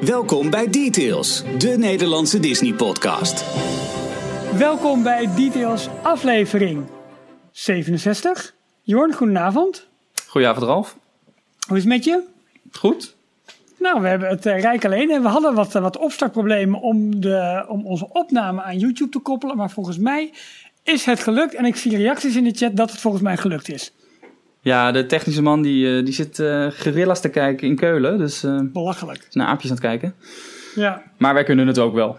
Welkom bij Details, de Nederlandse Disney-podcast. Welkom bij Details aflevering 67. Jorn, goedenavond. Goedenavond Ralf. Hoe is het met je? Goed. Nou, we hebben het uh, rijk alleen en we hadden wat, uh, wat opstartproblemen om, de, om onze opname aan YouTube te koppelen. Maar volgens mij is het gelukt en ik zie reacties in de chat dat het volgens mij gelukt is. Ja, de technische man die, uh, die zit uh, gorilla's te kijken in Keulen. Dus, uh, Belachelijk. Naar aapjes aan het kijken. Ja. Maar wij kunnen het ook wel.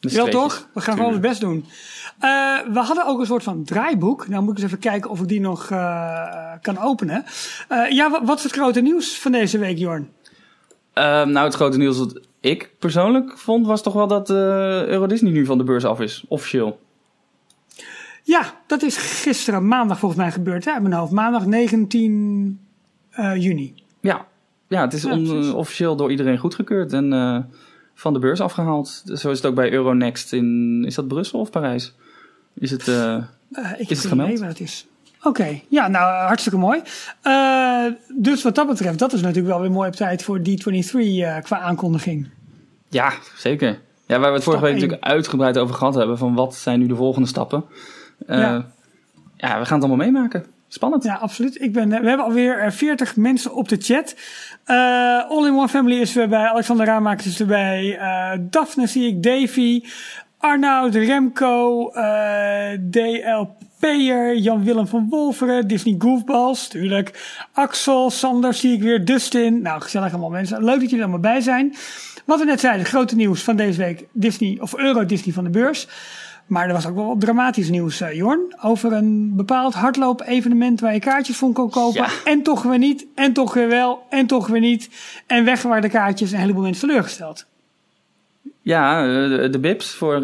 Dus ja, toch? We gaan gewoon ons best doen. we hadden ook een soort van draaiboek. Nou moet ik eens even kijken of ik die nog kan openen. ja, wat, wat is het grote nieuws van deze week, Jorn? Ehm, nou, het grote nieuws dat ik persoonlijk vond was toch wel dat Euro Disney nu van de beurs af is. Officieel. Ja, dat is gisteren maandag volgens mij gebeurd, hè, mijn hoofd. Maandag 19 uh, juni. Ja, ja het is ja, on, officieel door iedereen goedgekeurd en uh, van de beurs afgehaald. Zo is het ook bij Euronext in, is dat Brussel of Parijs? Is het, uh, ik is het gemeld? waar het is. Oké, okay. ja, nou hartstikke mooi. Dus wat dat betreft, dat is natuurlijk wel weer mooi op tijd voor D23 uh, qua aankondiging. Ja, zeker. Ja, waar we het vorige week natuurlijk uitgebreid over gehad hebben, van wat zijn nu de volgende stappen. Uh, ja. ja, we gaan het allemaal meemaken. Spannend. Ja, absoluut. Ik ben, we hebben alweer 40 mensen op de chat. Uh, All in One Family is weer bij. Alexander Raamakers is erbij. Uh, Daphne zie ik. Davy. Arnoud, Remco. DLP'er. Jan-Willem van Wolveren. Disney Goofballs. Tuurlijk. Axel. Sander zie ik weer. Dustin. Nou, gezellig allemaal mensen. Leuk dat jullie allemaal bij zijn. Wat we net zeiden, grote nieuws van deze week. Disney, of Euro Disney van de beurs. Maar er was ook wel dramatisch nieuws, uh, Jorn. Over een bepaald hardloop-evenement waar je kaartjes voor kon kopen. Ja. En toch weer niet, en toch weer wel, en toch weer niet. En weg waren de kaartjes en een heleboel mensen teleurgesteld. Ja, de, de BIPs voor uh,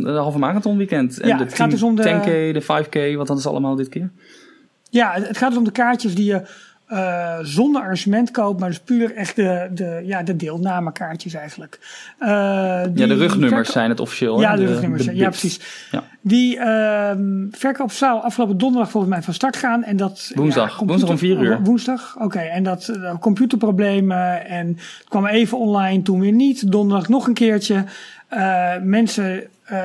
de halve marathon weekend. En ja, de het gaat dus om de 10k, de 5k, wat dat is allemaal dit keer. Ja, het gaat dus om de kaartjes die je uh, zonder arrangement koopt, maar dus puur echt de, de, ja, de deelnamekaartjes eigenlijk. Uh, die ja, de rugnummers zijn het officieel. Ja, de, de rugnummers, de ja precies. Ja. Die uh, verkoop zou afgelopen donderdag volgens mij van start gaan. En dat, woensdag, ja, woensdag om vier uur. Woensdag, oké. Okay. En dat uh, computerproblemen en het kwam even online, toen weer niet. Donderdag nog een keertje. Uh, mensen uh,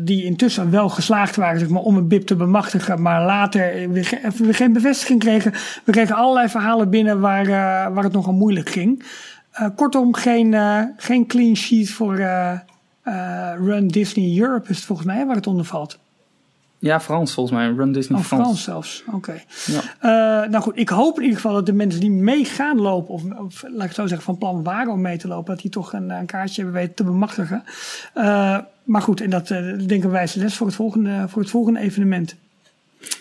die intussen wel geslaagd waren zeg maar, om een BIP te bemachtigen, maar later weer, geen bevestiging kregen. We kregen allerlei verhalen binnen waar, uh, waar het nogal moeilijk ging. Kortom, geen, geen clean sheet voor Run Disney Europe is volgens mij waar het onder valt. Ja, Frans volgens mij. Run Disney oh, Frans. Frans zelfs. Oké. Okay. Ja. Uh, nou goed, ik hoop in ieder geval dat de mensen die mee gaan lopen, of, of laat ik het zo zeggen, van plan waren om mee te lopen, dat die toch een, een kaartje hebben weten te bemachtigen. Uh, maar goed, en dat uh, denken wij les voor het volgende, voor het volgende evenement.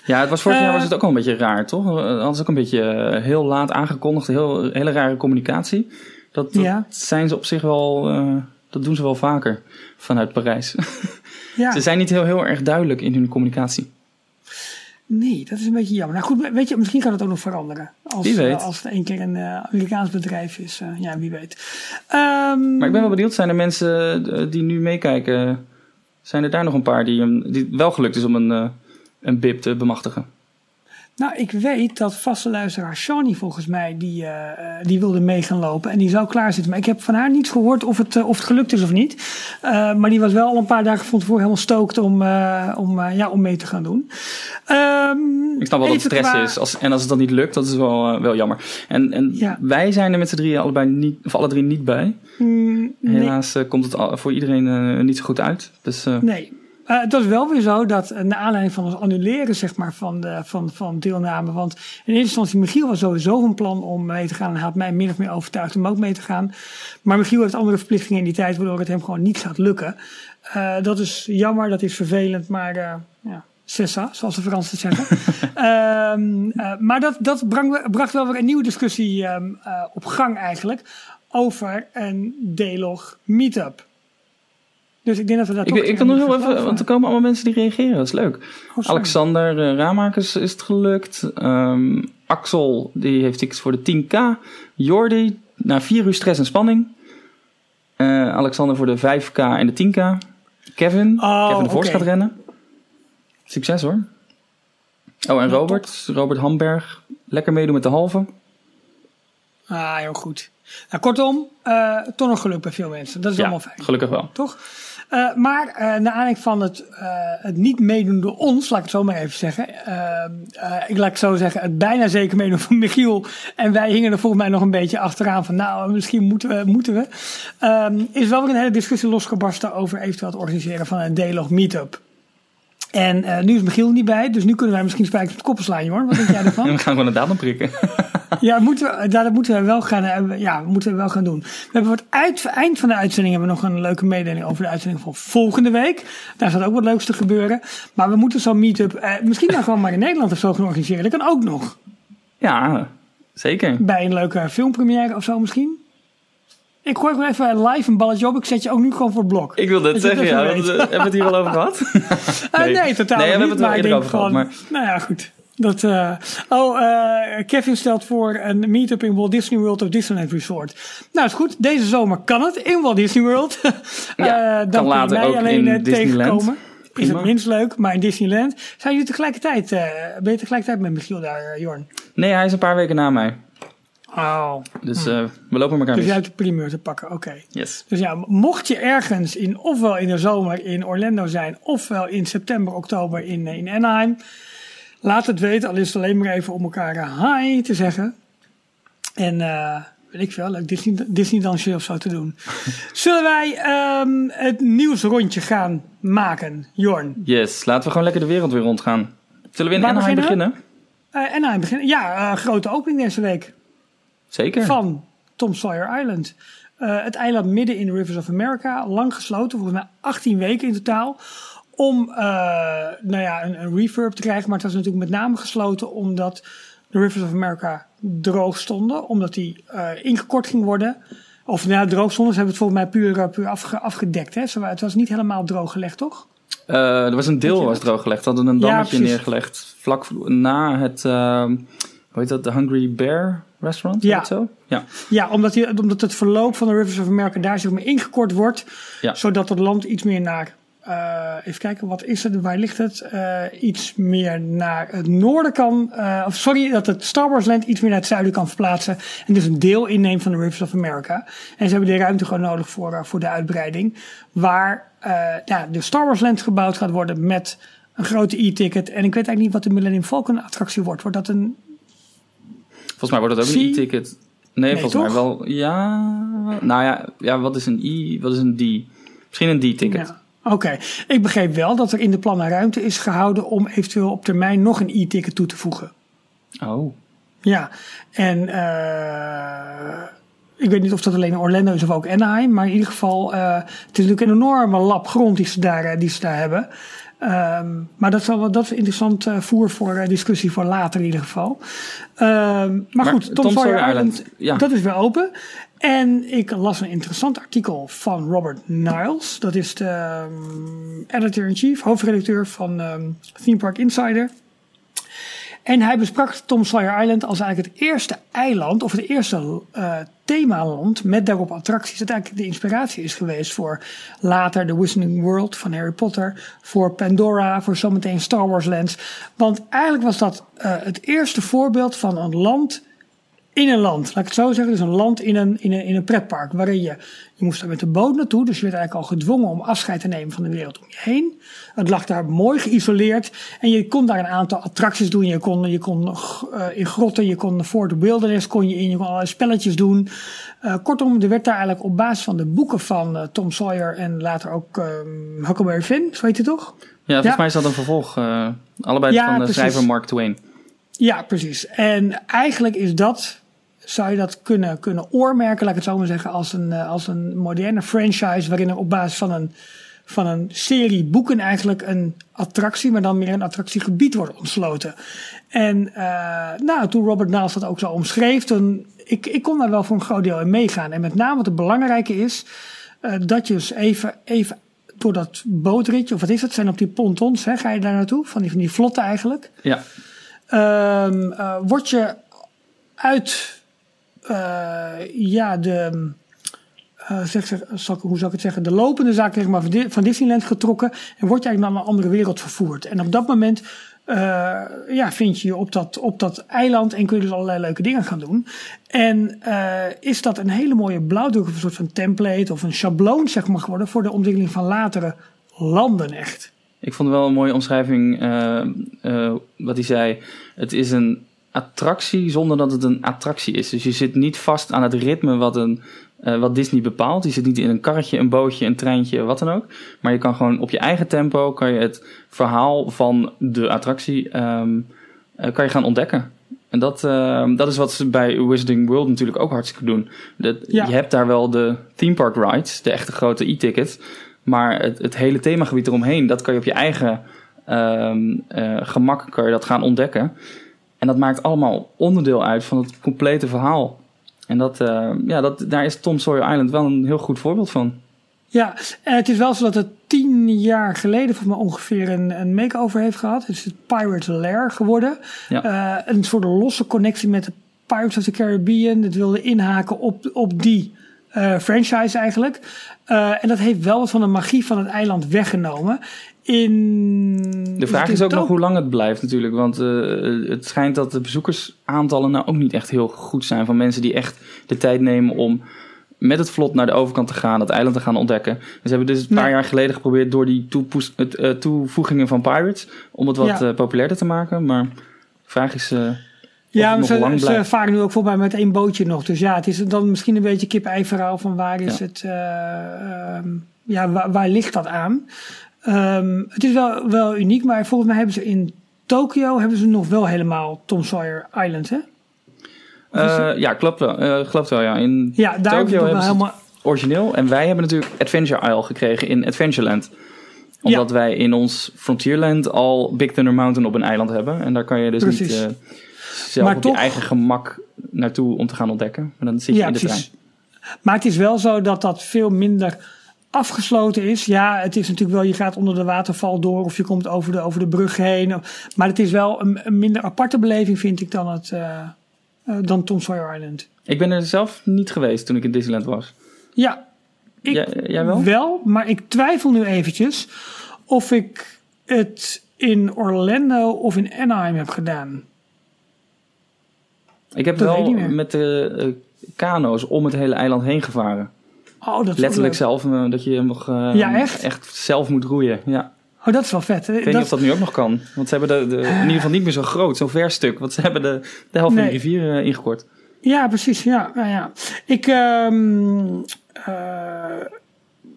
Ja, het was vorig jaar was het ook al een beetje raar, toch? Dat was ook een beetje heel laat aangekondigd, heel, hele rare communicatie. Dat, dat ja. zijn ze op zich wel, dat doen ze wel vaker vanuit Parijs. Ja. Ze zijn niet heel, heel erg duidelijk in hun communicatie. Nee, dat is een beetje jammer. Nou goed, weet je, misschien kan het ook nog veranderen. Als, wie weet. Uh, als het een keer een uh, Amerikaans bedrijf is. Uh, ja, wie weet. Um, maar ik ben wel benieuwd, zijn er mensen die nu meekijken, zijn er daar nog een paar die, die wel gelukt is om een, een BIP te bemachtigen? Nou, ik weet dat vaste luisteraar Shawnee volgens mij, die, uh, die wilde mee gaan lopen. En die zou klaarzitten. Maar ik heb van haar niets gehoord of het, uh, of het gelukt is of niet. Uh, maar die was wel al een paar dagen van tevoren helemaal stookt om, om, ja, om mee te gaan doen. Um, ik snap wel dat het stress qua... is. Als, en als het dan niet lukt, dat is wel, wel jammer. En, en ja. wij zijn er met z'n drieën allebei niet, of alle drie niet bij. Mm, nee. Helaas komt het voor iedereen niet zo goed uit. Dus, nee. Uh, het was wel weer zo dat uh, naar aanleiding van het annuleren zeg maar, van, de, van, van deelname. Want in eerste instantie, Michiel was sowieso van plan om mee te gaan. En hij had mij min of meer overtuigd om ook mee te gaan. Maar Michiel heeft andere verplichtingen in die tijd, waardoor het hem gewoon niet gaat lukken. Uh, dat is jammer, dat is vervelend, maar ja, Sessa, zoals de Fransen zeggen. um, maar dat, dat bracht, bracht wel weer een nieuwe discussie um, op gang eigenlijk. Over een D-log meetup. Dus ik denk dat we dat ik, ik kan nog heel even, want er komen allemaal mensen die reageren. Dat is leuk. Oh, Alexander uh, Ramakers is het gelukt. Um, Axel, die heeft tickets voor de 10k. Jordi, na 4 uur stress en spanning. Uh, Alexander voor de 5k en de 10k. Kevin, oh, Kevin de okay. gaat rennen. Succes hoor. Oh, en Robert, Robert Hamberg. Lekker meedoen met de halve. Ah, heel goed. Nou, kortom, uh, toch nog geluk bij veel mensen. Dat is ja, allemaal fijn. gelukkig wel. Toch? Uh, maar uh, naar aanleiding van het, uh, het niet meedoen door ons, laat ik het zo maar even zeggen. ik laat het zo zeggen, het bijna zeker meedoen van Michiel. En wij hingen er volgens mij nog een beetje achteraan van, nou, misschien moeten we. Moeten we. Um, is wel weer een hele discussie losgebarsten over eventueel het organiseren van een D-log meetup. En nu is Michiel niet bij, dus nu kunnen wij misschien spijkers met koppen slaan, Jorn. Wat denk jij ervan? we gaan gewoon een datum prikken. Ja, moeten we, dat moeten we wel gaan, eh, ja, moeten we wel gaan doen. We hebben voor het uit, eind van de uitzending hebben we nog een leuke mededeling over de uitzending van volgende week. Daar staat ook wat leuks te gebeuren. Maar we moeten zo'n meetup eh, misschien dan gewoon maar in Nederland of zo gaan organiseren. Dat kan ook nog. Ja, zeker. Bij een leuke filmpremière of zo misschien. Ik gooi gewoon even live een balletje op. Ik zet je ook nu gewoon voor het blok. Ik wil dat zeggen, ja. Hebben we het hier al over gehad? nee. Uh, nee, totaal nee, niet. we hebben het wel eerder over gehad. Maar... Nou ja, goed. Dat, uh, oh, uh, Kevin stelt voor een meetup in Walt Disney World of Disneyland Resort. Nou, is goed. Deze zomer kan het in Walt Disney World. ja, uh, dan kan ook alleen in tegenkomen. Is het minst leuk, maar in Disneyland. Zijn jullie tegelijkertijd, ben je tegelijkertijd met Michiel daar, Jorn? Nee, hij is een paar weken na mij. Oh. Dus uh, we lopen elkaar Dus jij hebt de primeur te pakken, oké. Okay. Yes. Dus ja, mocht je ergens in, ofwel in de zomer in Orlando zijn, ofwel in september, oktober in, in Anaheim, laat het weten. Al is het alleen maar even om elkaar hi te zeggen. En uh, weet ik veel, leuk Disney, Disney dansje of zo te doen. Zullen wij um, het nieuwsrondje gaan maken, Jorn? Yes, laten we gewoon lekker de wereld weer rondgaan. Zullen we in Waar Anaheim beginnen? beginnen? Uh, Anaheim beginnen. Ja, uh, grote opening deze week. Zeker. Van Tom Sawyer Island. Uh, het eiland midden in de Rivers of America. Lang gesloten, volgens mij 18 weken in totaal. Om uh, nou ja, een, een refurb te krijgen. Maar het was natuurlijk met name gesloten omdat de Rivers of America droog stonden. Omdat die uh, ingekort ging worden. Of nou, droog stonden. Ze hebben het volgens mij puur, puur afge, afgedekt. Hè? Het was niet helemaal droog gelegd, toch? Uh, er was een deel was droog gelegd. Hadden een dammetje ja, neergelegd. Vlak na het, uh, hoe heet dat, de Hungry Bear restaurant? Ja. Zo? ja. Ja, omdat, die, omdat het verloop van de Rivers of America daar zeg maar ingekort wordt. Ja. Zodat het land iets meer naar, uh, even kijken, wat is het, waar ligt het? Uh, iets meer naar het noorden kan, uh, of sorry, dat het Star Wars land iets meer naar het zuiden kan verplaatsen. En dus een deel inneemt van de Rivers of America. En ze hebben die ruimte gewoon nodig voor, voor de uitbreiding. Waar ja, de Star Wars land gebouwd gaat worden met een grote e-ticket. En ik weet eigenlijk niet wat de Millennium Falcon attractie wordt. Wordt dat een Volgens mij wordt dat ook een e-ticket. Nee, nee, volgens mij wel. Ja. Nou ja, ja, wat is een i? Wat is een d? Misschien een d-ticket. Ja. Oké, okay. ik begreep wel dat er in de plannen ruimte is gehouden om eventueel op termijn nog een e-ticket toe te voegen. Oh. Ja, en uh, ik weet niet of dat alleen Orlando is of ook Anaheim, maar in ieder geval, uh, het is natuurlijk een enorme lap grond die ze daar, die ze daar hebben. Um, maar dat, zal, dat is interessant uh, voer voor uh, discussie voor later in ieder geval. Um, maar, maar, goed, Tom, Tom Sawyer Island, Island ja. dat is weer open. En ik las een interessant artikel van Robert Niles. Dat is de um, editor-in-chief, hoofdredacteur van Theme Park Insider. En hij besprak Tom Sawyer Island als eigenlijk het eerste eiland, of het eerste uh, themaland met daarop attracties. Dat eigenlijk de inspiratie is geweest voor later The Wizarding World van Harry Potter, voor Pandora, voor zometeen Star Wars Lands. Want eigenlijk was dat uh, het eerste voorbeeld van een land in een land, laat ik het zo zeggen. Dus een land in een, in een, in een pretpark. Waarin je, je moest daar met de boot naartoe. Dus je werd eigenlijk al gedwongen om afscheid te nemen van de wereld om je heen. Het lag daar mooi geïsoleerd. En je kon daar een aantal attracties doen. Je kon, je kon uh, in grotten, je kon voor de wilderness kon je in. Je kon allerlei spelletjes doen. Uh, kortom, er werd daar eigenlijk op basis van de boeken van uh, Tom Sawyer en later ook um, Huckleberry Finn. Zo heet hij toch? Ja, volgens ja. mij is dat een vervolg. allebei ja, van de precies. schrijver Mark Twain. Ja, precies. En eigenlijk is dat zou je dat kunnen, kunnen oormerken, laat ik het zo maar zeggen, als een, als een moderne franchise waarin er op basis van een, van een serie boeken eigenlijk een attractie, maar dan meer een attractiegebied wordt ontsloten. En uh, nou, toen Robert Niles dat ook zo omschreef, toen, ik, ik kon daar wel voor een groot deel in meegaan. En met name wat het belangrijke is, uh, dat je dus even, even door dat bootritje, of wat is het, zijn op die pontons, hè, ga je daar naartoe, van die, van die vlotten eigenlijk. Ja. Um, uh, word je uit ja, de, uh, zeg, zeg, zal, hoe zou ik het zeggen, de lopende zaak zeg maar, van Disneyland getrokken en word je eigenlijk naar een andere wereld vervoerd. En op dat moment uh, ja, vind je je op dat, op dat eiland en kun je dus allerlei leuke dingen gaan doen. En is dat een hele mooie blauwdruk of een soort van template of een schabloon zeg maar geworden voor de ontwikkeling van latere landen echt. Ik vond wel een mooie omschrijving wat hij zei. Het is een attractie zonder dat het een attractie is. Dus je zit niet vast aan het ritme wat, een, uh, wat Disney bepaalt. Je zit niet in een karretje, een bootje, een treintje, wat dan ook. Maar je kan gewoon op je eigen tempo kan je het verhaal van de attractie um, uh, kan je gaan ontdekken. En dat, uh, dat is wat ze bij Wizarding World natuurlijk ook hartstikke doen. Dat, ja. Je hebt daar wel de theme park rides, de echte grote e-tickets. Maar het, het hele themagebied eromheen, dat kan je op je eigen um, gemak kan je dat gaan ontdekken. En dat maakt allemaal onderdeel uit van het complete verhaal. En dat, uh, ja, dat, daar is Tom Sawyer Island wel een heel goed voorbeeld van. Ja, en het is wel zo dat het tien jaar geleden voor me ongeveer een, een make-over heeft gehad. Het is het Pirate Lair geworden. Ja. Uh, een soort losse connectie met de Pirates of the Caribbean. Het wilde inhaken op, op die uh, franchise eigenlijk. Uh, en dat heeft wel wat van de magie van het eiland weggenomen. In, de vraag is ook nog hoe lang het blijft natuurlijk. Want uh, het schijnt dat de bezoekersaantallen nou ook niet echt heel goed zijn. Van mensen die echt de tijd nemen om met het vlot naar de overkant te gaan, het eiland te gaan ontdekken. Ze hebben dus een paar jaar geleden geprobeerd door die uh, toevoegingen van Pirates om het wat ja. uh, populairder te maken. Maar de vraag is. Ja, ze, ze varen nu ook voorbij met één bootje nog. Dus ja, het is dan misschien een beetje kip-ei verhaal van waar is ja. het. Um, ja, waar, waar, ligt dat aan? Um, het is wel, wel uniek, maar volgens mij hebben ze in Tokio hebben ze nog wel helemaal Tom Sawyer Island, hè? Uh, ja, klopt wel. Uh, klopt wel, ja. In ja, daar Tokio hebben ze helemaal... origineel. En wij hebben natuurlijk Adventure Isle gekregen in Adventureland. Omdat ja. wij in ons Frontierland al Big Thunder Mountain op een eiland hebben. En daar kan je dus Precies. niet uh, zelf maar op toch... je eigen gemak naartoe om te gaan ontdekken. Maar dan zit je ja, in de precies. trein. Maar het is wel zo dat dat veel minder afgesloten is. Ja, het is natuurlijk wel, je gaat onder de waterval door of je komt over de, over de brug heen. Maar het is wel een, een minder aparte beleving, vind ik, dan, het, uh, uh, dan Tom Sawyer Island. Ik ben er zelf niet geweest toen ik in Disneyland was. Ja, ik jij, jij wel? wel, maar ik twijfel nu eventjes of ik het in Orlando of in Anaheim heb gedaan. Ik heb dat wel met de uh, kano's om het hele eiland heen gevaren. Oh, dat Letterlijk zelf, uh, dat je nog uh, ja, echt? echt zelf moet roeien. Ja. Oh, dat is wel vet. Ik weet dat... niet of dat nu ook nog kan. Want ze hebben de, de, in ieder geval niet meer zo groot, zo'n ver stuk. Want ze hebben de, de helft nee. van de rivier uh, ingekort. Ja, precies. Ja, ja, ja. Ik, um,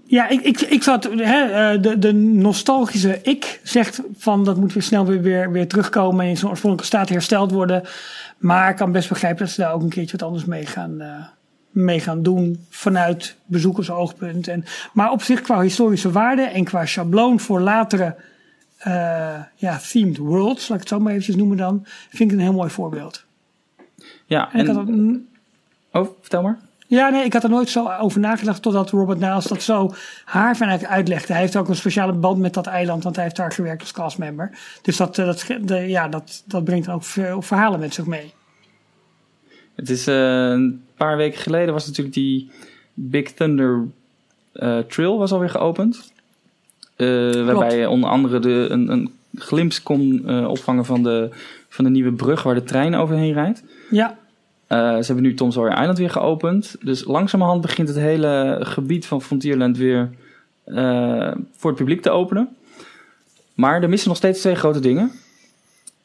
ja, ik, ik, ik zat, hè, de, de nostalgische ik zegt van dat moet weer snel weer, weer, weer terugkomen en in zijn oorspronkelijke staat hersteld worden. Maar ik kan best begrijpen dat ze daar ook een keertje wat anders mee gaan, mee gaan doen vanuit bezoekersoogpunt. En, maar op zich qua historische waarde en qua schabloon voor latere uh, ja, themed worlds, laat ik het zo maar eventjes noemen dan, vind ik een heel mooi voorbeeld. Ja, en, en... Dat, oh, vertel maar. Ja, nee, ik had er nooit zo over nagedacht totdat Robert Niles dat zo haar vanuit uitlegde. Hij heeft ook een speciale band met dat eiland, want hij heeft daar gewerkt als castmember. Dus dat, dat, de, ja, dat, dat brengt ook verhalen met zich mee. Het is uh, een paar weken geleden was natuurlijk die Big Thunder uh, Trail was alweer geopend. Uh, waarbij je onder andere de, een, een glimps kon opvangen van de, van de nieuwe brug waar de trein overheen rijdt. Ja. ze hebben nu Tom Sawyer Island weer geopend. Dus langzamerhand begint het hele gebied van Frontierland weer voor het publiek te openen. Maar er missen nog steeds twee grote dingen.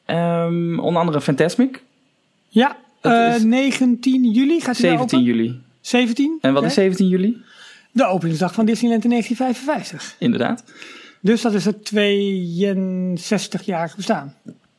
Um, onder andere Fantasmic. Ja, uh, 19 juli gaat hij 17 juli. 17? En wat is 17 juli? De openingsdag van Disneyland in 1955. Inderdaad. Dus dat is het 62-jarige bestaan.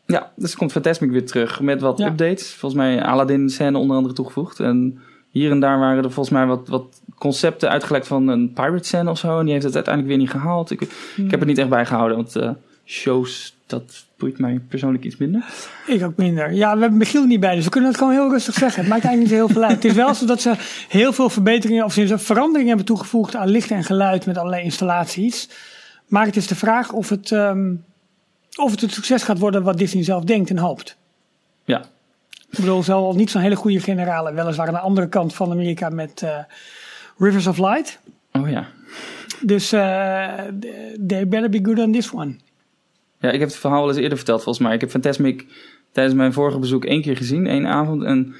Ja, dus komt Fantasmic weer terug met wat ja. updates. Volgens mij Aladdin scène onder andere toegevoegd. En hier en daar waren er volgens mij wat, wat concepten uitgelekt van een pirate scène of zo. En die heeft het uiteindelijk weer niet gehaald. Ik, hmm. ik heb het niet echt bijgehouden, want uh, shows, dat boeit mij persoonlijk iets minder. Ik ook minder. Ja, we hebben Michiel niet bij, dus we kunnen het gewoon heel rustig zeggen. Het maakt eigenlijk niet heel veel uit. het is wel zo dat ze heel veel verbeteringen of ze veranderingen hebben toegevoegd aan licht en geluid met allerlei installaties. Maar het is de vraag of het, um, of het het succes gaat worden wat Disney zelf denkt en hoopt. Ja. Ik bedoel, zal niet zo'n hele goede generale, weliswaar aan de andere kant van Amerika met uh, Rivers of Light. Oh ja. Dus uh, they better be good on this one. Ja, ik heb het verhaal al eens eerder verteld volgens mij. Ik heb Fantasmic tijdens mijn vorige bezoek één keer gezien, één avond. En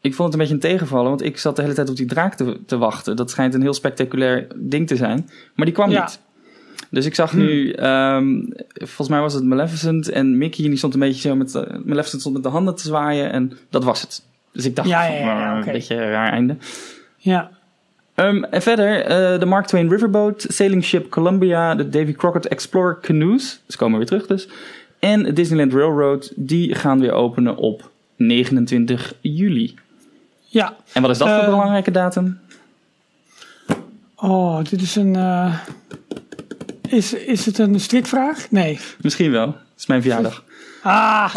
ik vond het een beetje een tegenvallen, want ik zat de hele tijd op die draak te, te wachten. Dat schijnt een heel spectaculair ding te zijn. Maar die kwam niet. Dus ik zag nu, um, volgens mij was het Maleficent en Mickey, die stond een beetje zo met, uh, Maleficent stond met de handen te zwaaien en dat was het. Dus ik dacht, ja, ja, ja, een beetje een raar einde. Ja. Um, en verder, uh, de Mark Twain Riverboat, Sailing Ship Columbia, de Davy Crockett Explorer Canoes, ze komen weer terug dus, en Disneyland Railroad, die gaan weer openen op 29 juli. Ja. En wat is dat uh, voor een belangrijke datum? Oh, dit is een... Uh, is, is het een strikvraag? Nee. Misschien wel. Het is mijn verjaardag. Ah,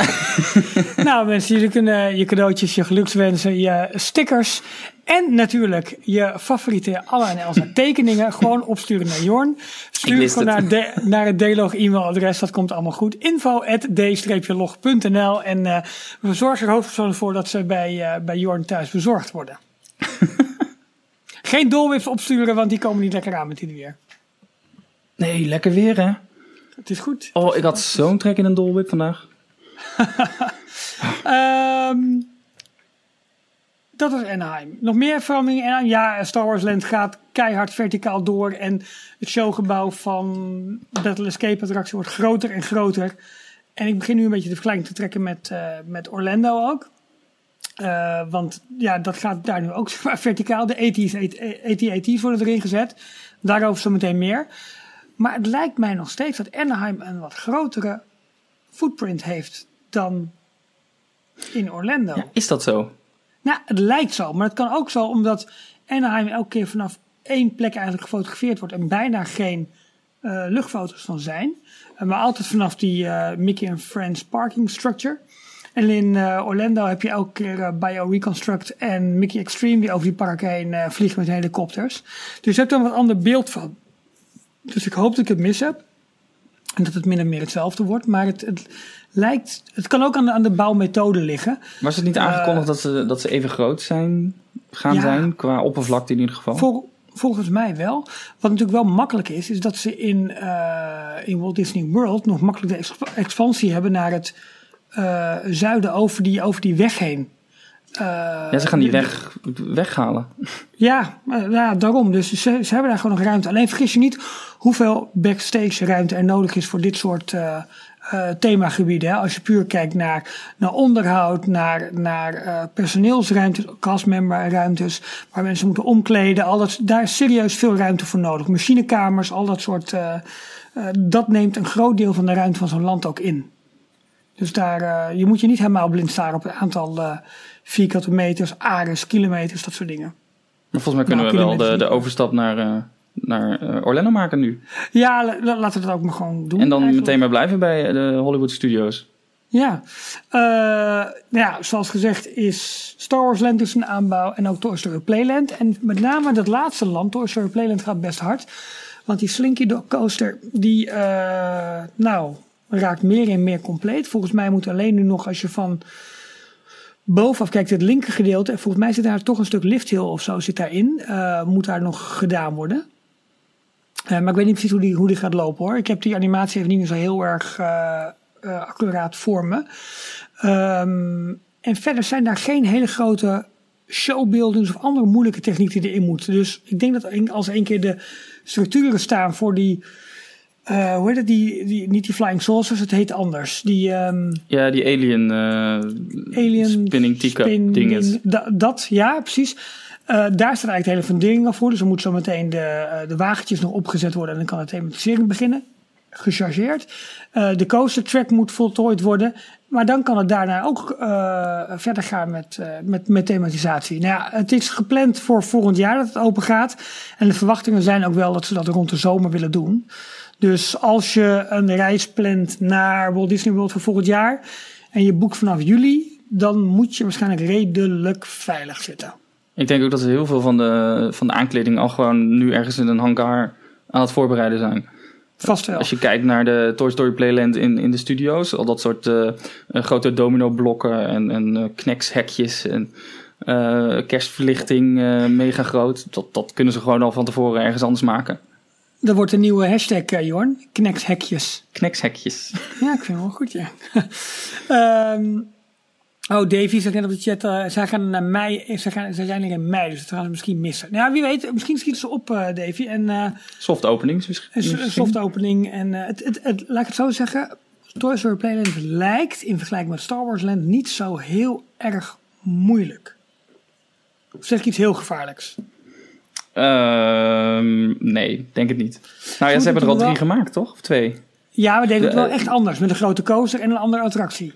nou mensen, jullie kunnen je cadeautjes, je gelukswensen, je stickers en natuurlijk je favoriete Anna en Elsa tekeningen gewoon opsturen naar Jorn. Stuur gewoon naar, de, naar het D-log e-mailadres, dat komt allemaal goed. info at d-log.nl en uh, we zorgen er hoofdpersoonlijk voor dat ze bij, uh, bij Jorn thuis bezorgd worden. Geen dolwips opsturen, want die komen niet lekker aan met dit weer. Nee, lekker weer hè. Het is goed. Oh, ik had zo'n trek in een dolwip vandaag. Um, dat was Anaheim. Nog meer veranderingen Anaheim? Ja, Star Wars Land gaat keihard verticaal door. En het showgebouw van Battle Escape attractie wordt groter en groter. En ik begin nu een beetje de vergelijking te trekken met, uh, met Orlando ook. Uh, want ja, dat gaat daar nu ook verticaal. De AT's, AT-AT's worden erin gezet. Daarover zo meteen meer. Maar het lijkt mij nog steeds dat Anaheim een wat grotere footprint heeft dan in Orlando. Ja, is dat zo? Nou, het lijkt zo, maar het kan ook zo omdat Anaheim elke keer vanaf één plek eigenlijk gefotografeerd wordt en bijna geen uh, luchtfoto's van zijn. Uh, maar altijd vanaf die uh, Mickey and Friends parking structure. En in Orlando heb je elke keer Bio Reconstruct en Mickey Extreme die over die park heen vliegen met helikopters. Dus je hebt er een wat ander beeld van. Dus ik hoop dat ik het mis heb. En dat het min of meer hetzelfde wordt. Maar het, het lijkt. Het kan ook aan de, aan de bouwmethode liggen. Was het niet aangekondigd dat, ze, dat ze even groot zijn, gaan ja, zijn? Qua oppervlakte in ieder geval? Vol, volgens mij wel. Wat natuurlijk wel makkelijk is, is dat ze in, uh, in Walt Disney World nog makkelijk de expansie hebben naar het uh, zuiden over die, over die weg heen. Uh, ja, ze gaan die weg weghalen. Ja, ja daarom. Dus ze, ze hebben daar gewoon nog ruimte. Alleen vergis je niet hoeveel backstage ruimte er nodig is voor dit soort uh, uh, themagebieden. Hè? Als je puur kijkt naar, naar onderhoud, naar, naar uh, personeelsruimtes, castmemberruimtes, waar mensen moeten omkleden. Al dat, daar is serieus veel ruimte voor nodig. Machinekamers, al dat soort. dat neemt een groot deel van de ruimte van zo'n land ook in. Dus daar, je moet je niet helemaal blind staren op het aantal vierkante meters, ares, kilometers, dat soort dingen. Maar volgens mij kunnen nou, we wel de, de overstap naar, uh, naar Orlando maken nu. Ja, laten we dat ook maar gewoon doen. En dan eigenlijk. meteen maar blijven bij de Hollywood Studios. Ja, uh, ja, zoals gezegd is Star Wars Land dus een aanbouw en ook Toy Story Playland. En met name dat laatste land, Toy Story Playland, gaat best hard. Want die Slinky Dog Coaster, die nou, raakt meer en meer compleet. Volgens mij moet alleen nu nog, als je van bovenaf kijkt, het linker gedeelte, volgens mij zit daar toch een stuk lifthill of zo zit daarin. Uh, moet daar nog gedaan worden. Uh, maar ik weet niet precies hoe die, hoe die gaat lopen hoor. Ik heb die animatie even niet meer zo heel erg uh, accuraat voor me. Um, en verder zijn daar geen hele grote showbuildings of andere moeilijke technieken die erin moeten. Dus ik denk dat als één keer de structuren staan voor die uh, hoe heet het? Die, die, niet die Flying Saucers, het heet anders. Die, um, ja, die Alien, uh, alien Spinning Teacup spin, dinges. Da, dat, ja, precies. Uh, daar staat eigenlijk de hele fundering al voor. Dus er moet zo meteen de, de wagentjes nog opgezet worden. En dan kan de thematisering beginnen. Gechargeerd. de coaster track moet voltooid worden. Maar dan kan het daarna ook verder gaan met, met, met thematisatie. Nou ja, het is gepland voor volgend jaar dat het open gaat. En de verwachtingen zijn ook wel dat ze dat rond de zomer willen doen. Dus als je een reis plant naar Walt Disney World voor volgend jaar en je boekt vanaf juli, dan moet je waarschijnlijk redelijk veilig zitten. Ik denk ook dat er heel veel van de, van de aankleding al gewoon nu ergens in een hangar aan het voorbereiden zijn. Vast wel. Als je kijkt naar de Toy Story Playland in, in de studio's, al dat soort uh, grote domino blokken en, en uh, knekshekjes en Uh, kerstverlichting, mega groot. Dat, dat kunnen ze gewoon al van tevoren ergens anders maken. Dat wordt een nieuwe hashtag, uh, Jorn. Knekshekjes. Knekshekjes. Ja, ik vind het wel goed, ja. um, oh, Davy zegt net op de chat, uh, zij gaan naar mei, zij, gaan, zij zijn er in mei, dus dat gaan ze misschien missen. Nou, wie weet, misschien schieten ze op, uh, Davy. En, soft opening misschien. Soft opening. En het, het, het, laat ik het zo zeggen, Toy Story Playland lijkt in vergelijking met Star Wars Land niet zo heel erg moeilijk. Of zeg ik iets heel gevaarlijks? Uh, nee, denk het niet. Nou ja, ze hebben er al drie gemaakt, toch? Of twee? Ja, we deden het wel echt anders. Met een grote coaster en een andere attractie.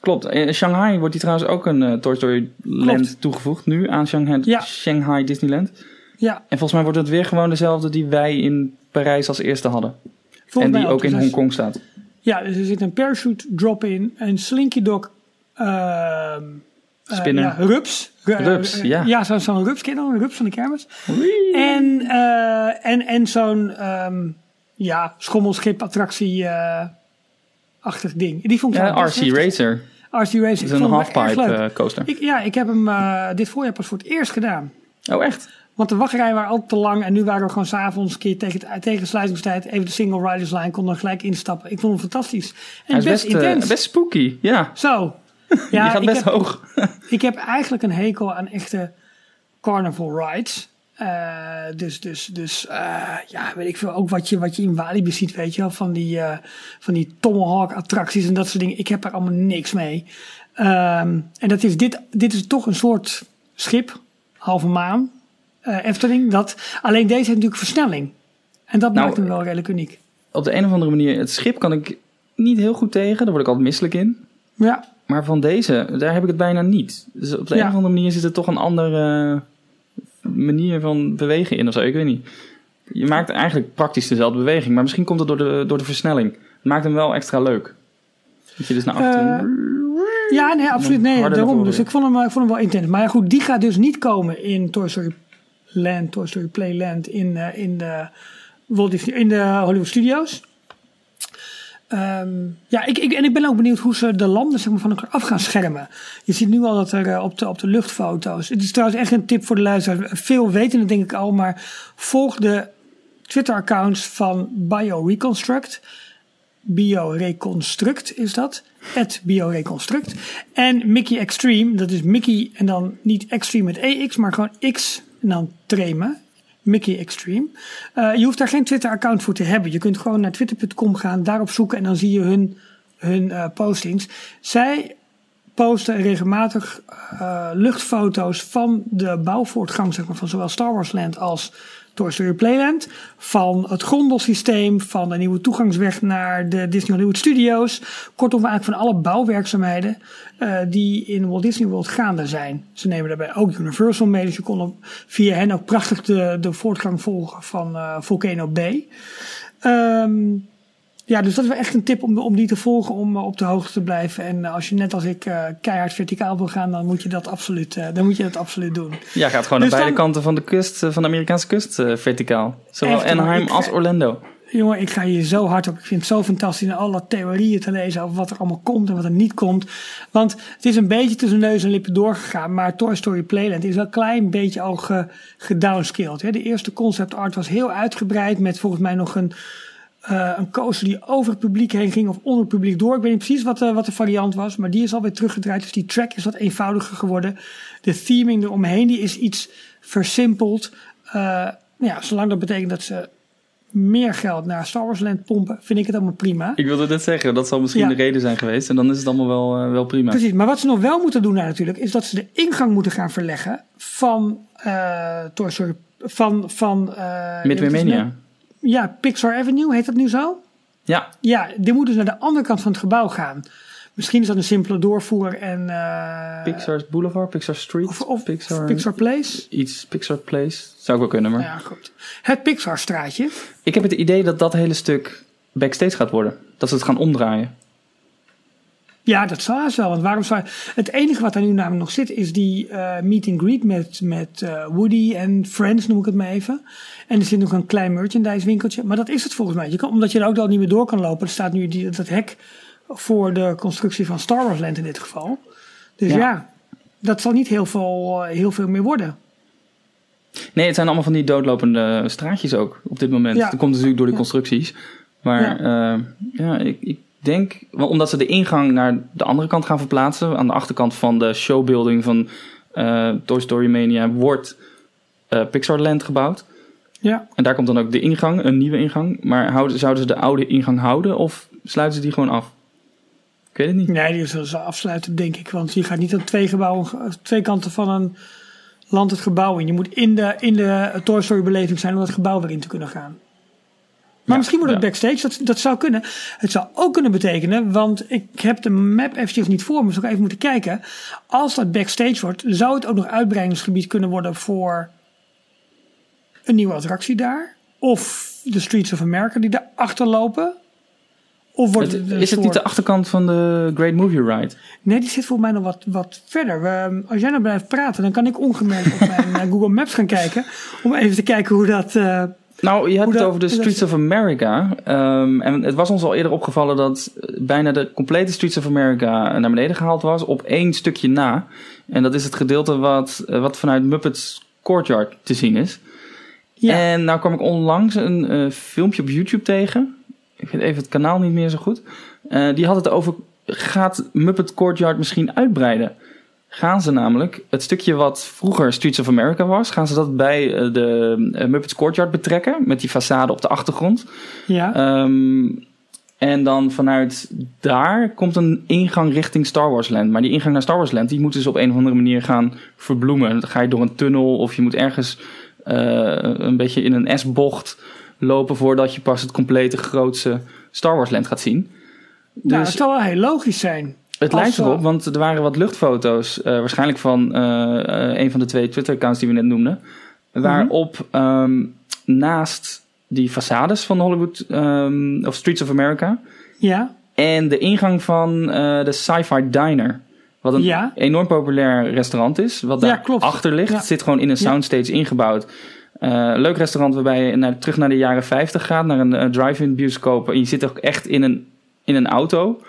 Klopt. In Shanghai wordt die trouwens ook een uh, Toy Story Land toegevoegd. Nu aan Shanghai, ja. Shanghai Disneyland. Ja. En volgens mij wordt het weer gewoon dezelfde die wij in Parijs als eerste hadden. Volgens en die ook, ook in Hongkong staat. Ja, dus er zit een parachute drop in, een Slinky Dog... Uh, Spinner. Uh, ja, rups. Rups, ja. Ja, zo'n zo een rups van de kermis. En, uh, en, en zo'n um, ja, schommelschip-attractie uh, achtig ding. Die vond ik ja, RC Racer. RC Racer. Dat is een halfpipe coaster. Ik, ja, ik heb hem dit voorjaar pas voor het eerst gedaan. Oh, echt? Want de wachtrijen waren altijd te lang. En nu waren we gewoon s'avonds een keer tegen, tegen sluitingstijd even de single riders line. Konden gelijk instappen. Ik vond hem fantastisch. En best, best intens. best spooky, ja. Zo. Ja, gaat best ik heb, hoog. ik heb eigenlijk een hekel aan echte carnival rides. Uh, dus, dus, dus uh, ja, weet ik veel. Ook wat je, wat je in Walibi ziet, weet je wel. Van die, uh, van die Tomahawk attracties en dat soort dingen. Ik heb daar allemaal niks mee. Um, en dat is, dit, dit is toch een soort schip, halve maan, Efteling. Dat, alleen deze heeft natuurlijk versnelling. En dat nou, maakt hem wel redelijk uniek. Op de een of andere manier, het schip kan ik niet heel goed tegen. Daar word ik altijd misselijk in. Ja. Maar van deze, daar heb ik het bijna niet. Dus op de ja. een of andere manier zit er toch een andere manier van bewegen in of zo. Ik weet niet. Je maakt eigenlijk praktisch dezelfde beweging. Maar misschien komt het door de, door de versnelling. Het maakt hem wel extra leuk. Dat je dus naar achteren... Uh, ja, nee, absoluut. Nee, daarom. Dus ik vond, hem, ik vond hem wel intens. Maar ja, goed, die gaat dus niet komen in Toy Story Land, Toy Story Playland in, uh, in, de, Walt Disney, in de Hollywood Studios. Um, ja, ik, ik, en ik ben ook benieuwd hoe ze de landen zeg maar, van elkaar af gaan schermen. Je ziet nu al dat er uh, op, de, op de luchtfoto's. Het is trouwens echt een tip voor de luisteraars. Veel weten het denk ik al, maar volg de Twitter-accounts van BioReconstruct. BioReconstruct is dat. At BioReconstruct. En Mickey Extreme, dat is Mickey en dan niet Extreme met EX, maar gewoon X en dan Treme. Mickey Extreme. Uh, je hoeft daar geen Twitter-account voor te hebben. Je kunt gewoon naar twitter.com gaan, daarop zoeken en dan zie je hun, hun uh, postings. Zij posten regelmatig uh, luchtfoto's van de bouwvoortgang zeg maar, van zowel Star Wars Land als Toy Story Playland. Van het grondelsysteem, van de nieuwe toegangsweg naar de Disney Hollywood Studios. Kortom, eigenlijk van alle bouwwerkzaamheden uh, die in Walt Disney World gaande zijn. Ze nemen daarbij ook Universal mee, dus je kon via hen ook prachtig de, de voortgang volgen van uh, Volcano Bay. Um, ja, dus dat is wel echt een tip om, om die te volgen, om op de hoogte te blijven. En als je net als ik uh, keihard verticaal wil gaan, dan moet je dat absoluut, uh, dan moet je dat absoluut doen. Ja, gaat gewoon dus aan beide kanten van de kust, van de Amerikaanse kust uh, verticaal. Zowel echt, Anaheim ik, als Orlando. Jongen, ik ga hier zo hard op. Ik vind het zo fantastisch om alle theorieën te lezen over wat er allemaal komt en wat er niet komt. Want het is een beetje tussen neus en lippen doorgegaan. Maar Toy Story Playland is wel een klein beetje al ge, gedownscaled. Hè. De eerste concept art was heel uitgebreid met volgens mij nog een uh, een coaster die over het publiek heen ging of onder het publiek door. Ik weet niet precies wat, uh, wat de variant was, maar die is alweer teruggedraaid. Dus die track is wat eenvoudiger geworden. De theming eromheen die is iets versimpeld. Uh, ja, zolang dat betekent dat ze meer geld naar Star Wars Land pompen, vind ik het allemaal prima. Ik wilde net zeggen, dat zal misschien ja. de reden zijn geweest. En dan is het allemaal wel, wel prima. Precies, maar wat ze nog wel moeten doen nou, natuurlijk, is dat ze de ingang moeten gaan verleggen van Toy Story, van... van Midway Mania. Ja, Pixar Avenue, heet dat nu zo? Ja. Ja, die moet dus naar de andere kant van het gebouw gaan. Misschien is dat een simpele doorvoer en... Uh, Pixar Boulevard, Pixar Street, of, of Pixar, Pixar Place? Iets, Pixar Place. Zou ik wel kunnen, maar... Ja, goed. Het Pixar straatje. Ik heb het idee dat dat hele stuk backstage gaat worden. Dat ze het gaan omdraaien. Ja, dat haast wel. Want waarom zou Het enige wat er nu namelijk nog zit is die uh, meet and greet met, met uh, Woody en Friends, noem ik het maar even. En er zit nog een klein merchandise winkeltje. Maar dat is het volgens mij. Je kan, omdat je er ook al niet meer door kan lopen. Er staat nu die, dat hek voor de constructie van Star Wars Land in dit geval. Dus ja, ja dat zal niet heel veel, heel veel meer worden. Nee, het zijn allemaal van die doodlopende straatjes ook op dit moment. Dat komt natuurlijk door de constructies. Maar ja, ja ik, ik denk, omdat ze de ingang naar de andere kant gaan verplaatsen, aan de achterkant van de showbuilding van uh, Toy Story Mania, wordt uh, Pixarland gebouwd. Ja. En daar komt dan ook de ingang, een nieuwe ingang. Maar houden, zouden ze de oude ingang houden of sluiten ze die gewoon af? Ik weet het niet. Nee, die zullen ze afsluiten, denk ik. Want je gaat niet aan twee gebouwen, twee kanten van een land het gebouw in. Je moet in de, in de Toy Story beleving zijn om dat gebouw weer in te kunnen gaan. Maar misschien wordt het backstage, dat, dat zou kunnen. Het zou ook kunnen betekenen, want ik heb de map eventjes niet voor me, dus ik even moeten kijken. Als dat backstage wordt, zou het ook nog uitbreidingsgebied kunnen worden voor een nieuwe attractie daar? Of de Streets of America die daarachter lopen? Of wordt het, is het niet de achterkant van de Great Movie Ride? Nee, die zit volgens mij nog wat, wat verder. We, als jij nou blijft praten, dan kan ik ongemerkt op mijn eh, Google Maps gaan kijken. Om even te kijken hoe dat... Uh, nou, je hebt het over de Streets of America. Um, en het was ons al eerder opgevallen dat bijna de complete Streets of America naar beneden gehaald was op één stukje na. En dat is het gedeelte wat, eh, wat vanuit Muppets Courtyard te zien is. Ja. En nou kwam ik onlangs een uh, filmpje op YouTube tegen. Ik weet even het kanaal niet meer zo goed. Uh, die had het over, gaat Muppet Courtyard misschien uitbreiden? Gaan ze namelijk het stukje wat vroeger Streets of America was, gaan ze dat bij eh, de uh, Muppets Courtyard betrekken met die façade op de achtergrond. Ja. Um, en dan vanuit daar komt een ingang richting Star Wars Land. Maar die ingang naar Star Wars Land, die moeten ze op een of andere manier gaan verbloemen. Dan ga je door een tunnel of je moet ergens uh, een beetje in een S-bocht lopen voordat je pas het complete grootste Star Wars Land gaat zien. Nou, dus, dat zou wel heel logisch zijn. Het lijkt erop, want er waren wat luchtfoto's, uh, waarschijnlijk van uh, een van de twee Twitter-accounts die we net noemden, waarop um, naast die façades van Hollywood um, of Streets of America ja. en de ingang van de Sci-Fi Diner, wat een ja. enorm populair restaurant is, wat daar ja, achter ligt. Het zit gewoon in een soundstage ingebouwd. leuk restaurant waarbij je naar, terug naar de jaren 50 gaat, naar een drive-in bioscoop. En je zit ook echt in een, in een auto.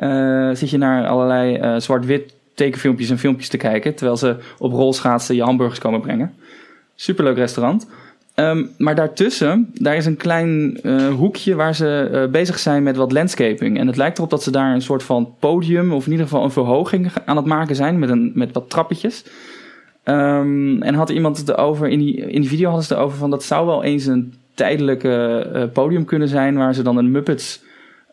Uh, zit je naar allerlei uh, zwart-wit tekenfilmpjes en filmpjes te kijken. Terwijl ze op rolschaatsen je hamburgers komen brengen. Superleuk restaurant. Um, maar daartussen, daar is een klein uh, hoekje waar ze bezig zijn met wat landscaping. En het lijkt erop dat ze daar een soort van podium, of in ieder geval een verhoging aan het maken zijn met, een, met wat trappetjes. Um, en had iemand erover, in die, in die video hadden ze het erover van dat zou wel eens een tijdelijke podium kunnen zijn waar ze dan een Muppets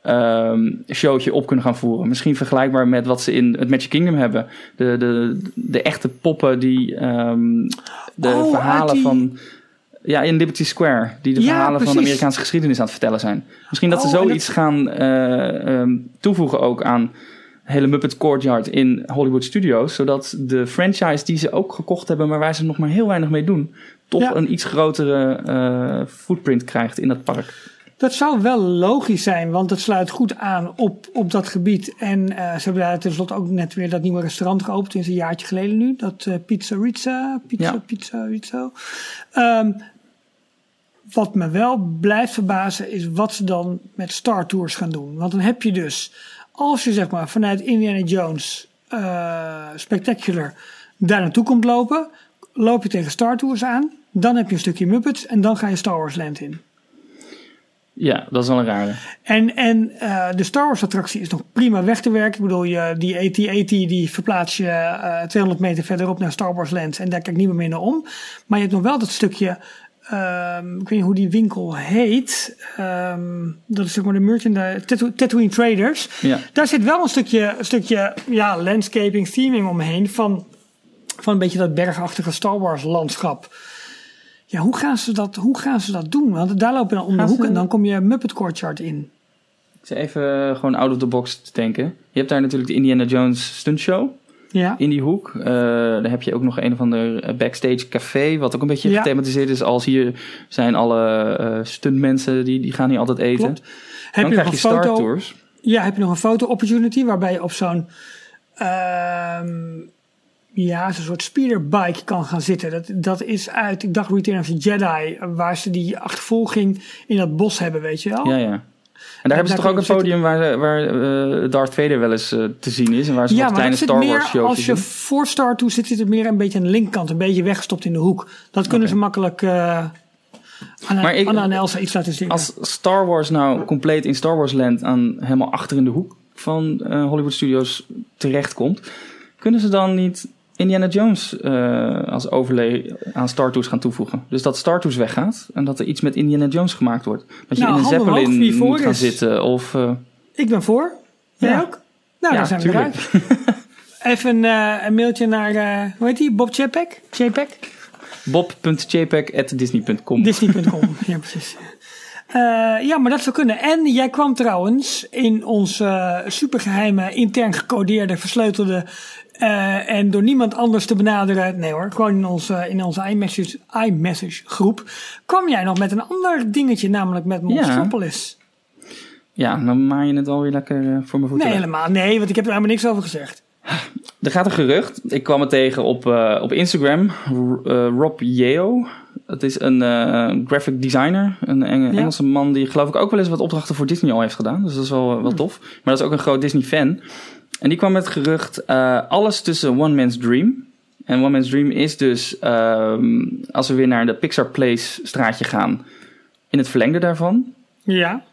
um, showtje op kunnen gaan voeren. Misschien vergelijkbaar met wat ze in het Magic Kingdom hebben. De, de, de echte poppen die um, de oh, verhalen van... Ja, in Liberty Square. Die de verhalen van de Amerikaanse geschiedenis aan het vertellen zijn. Misschien dat ze oh, zoiets gaan uh, um, toevoegen ook aan hele Muppet Courtyard in Hollywood Studios. Zodat de franchise die ze ook gekocht hebben, maar waar ze nog maar heel weinig mee doen, toch een iets grotere uh, footprint krijgt in dat park. Dat zou wel logisch zijn, want het sluit goed aan op, op dat gebied. En uh, ze hebben daar tenslotte ook net weer dat nieuwe restaurant geopend, is een jaartje geleden nu. Dat uh, Pizza Rizza, Pizza, ja. Pizza Rizzo. Um, wat me wel blijft verbazen is wat ze dan met Star Tours gaan doen. Want dan heb je dus, als je zeg maar vanuit Indiana Jones uh, Spectacular daar naartoe komt lopen, loop je tegen Star Tours aan. Dan heb je een stukje Muppets en dan ga je Star Wars Land in. Ja, dat is wel een rare. En, en uh, de Star Wars attractie is nog prima weg te werken. Ik bedoel, je, die AT-AT die verplaats je uh, eh, 200 meter verderop naar Star Wars Land. En daar kijk ik niet meer mee naar om. Maar je hebt nog wel dat stukje, um, ik weet niet hoe die winkel heet. Um, dat is zeg maar de merchandise, Tatooine Traders. Ja. Daar zit wel een stukje, een stukje ja, landscaping, theming omheen van, van een beetje dat bergachtige Star Wars landschap. Ja, hoe gaan ze dat, hoe gaan ze dat doen? Want daar loop je dan om de hoek en dan kom je Muppet Courtyard in. Ik zeg even gewoon out of the box te denken. Je hebt daar natuurlijk de Indiana Jones stunt show. Ja. In die hoek. Uh, daar heb je ook nog een of ander eh, backstage café. Wat ook een beetje gethematiseerd is. Als hier zijn alle uh, stuntmensen. Die, die gaan hier altijd eten. Klopt. Heb dan je krijg je Star foto, Tours. Ja, heb je nog een foto opportunity. Waarbij je op zo'n... Uh, ja, zo'n soort speederbike kan gaan zitten. Dat, dat is uit, ik dacht Return of the Jedi, waar ze die achtervolging in dat bos hebben, weet je wel? Ja, ja. En daar hebben ze toch ook een podium waar, waar uh, Darth Vader wel eens uh, te zien is. En waar ze ja, kleine Star Wars shows Als je voor Star Tour zit, zit het meer een beetje aan de linkerkant. Een beetje weggestopt in de hoek. Dat kunnen ze makkelijk uh, Anna, Maar ik- Anna en Elsa iets laten zien. Als Star Wars nou compleet in Star Wars Land aan helemaal achter in de hoek van eh, Hollywood Studios terechtkomt, kunnen ze dan niet Indiana Jones eh, als overlay aan Star Tours gaan toevoegen? Dus dat Star Tours weggaat en dat er iets met Indiana Jones gemaakt wordt. Dat je Nou, in een Zeppelin moet gaan is. zitten of... eh, Ik ben voor. Jij Ja. ook? Nou, Ja, dan zijn we eruit. Even eh, een mailtje naar, hoe heet die? Bob Chapek? Chapek? bob.jpeg.disney.com Disney.com. ja, precies. Eh, ja, maar dat zou kunnen. En jij kwam trouwens in ons eh, supergeheime, intern gecodeerde, versleutelde eh, en door niemand anders te benaderen. Nee hoor, gewoon in onze, in onze iMessage, iMessage groep. kwam jij nog met een ander dingetje, namelijk met Monstropolis. Ja, dan maai je het alweer lekker eh, voor mijn voeten Nee, helemaal. Nee, want ik heb er helemaal niks over gezegd. Er gaat een gerucht. Ik kwam het tegen op, op Instagram. R- Rob Yeo. Het is een eh, graphic designer. Een Eng- Ja. Engelse man die geloof ik ook wel eens wat opdrachten voor Disney al heeft gedaan. Dus dat is wel, wel tof. Maar dat is ook een groot Disney fan. En die kwam met het gerucht eh, alles tussen One Man's Dream. En One Man's Dream is dus ehm, als we weer naar de Pixar Place straatje gaan. In het verlengde daarvan Ja.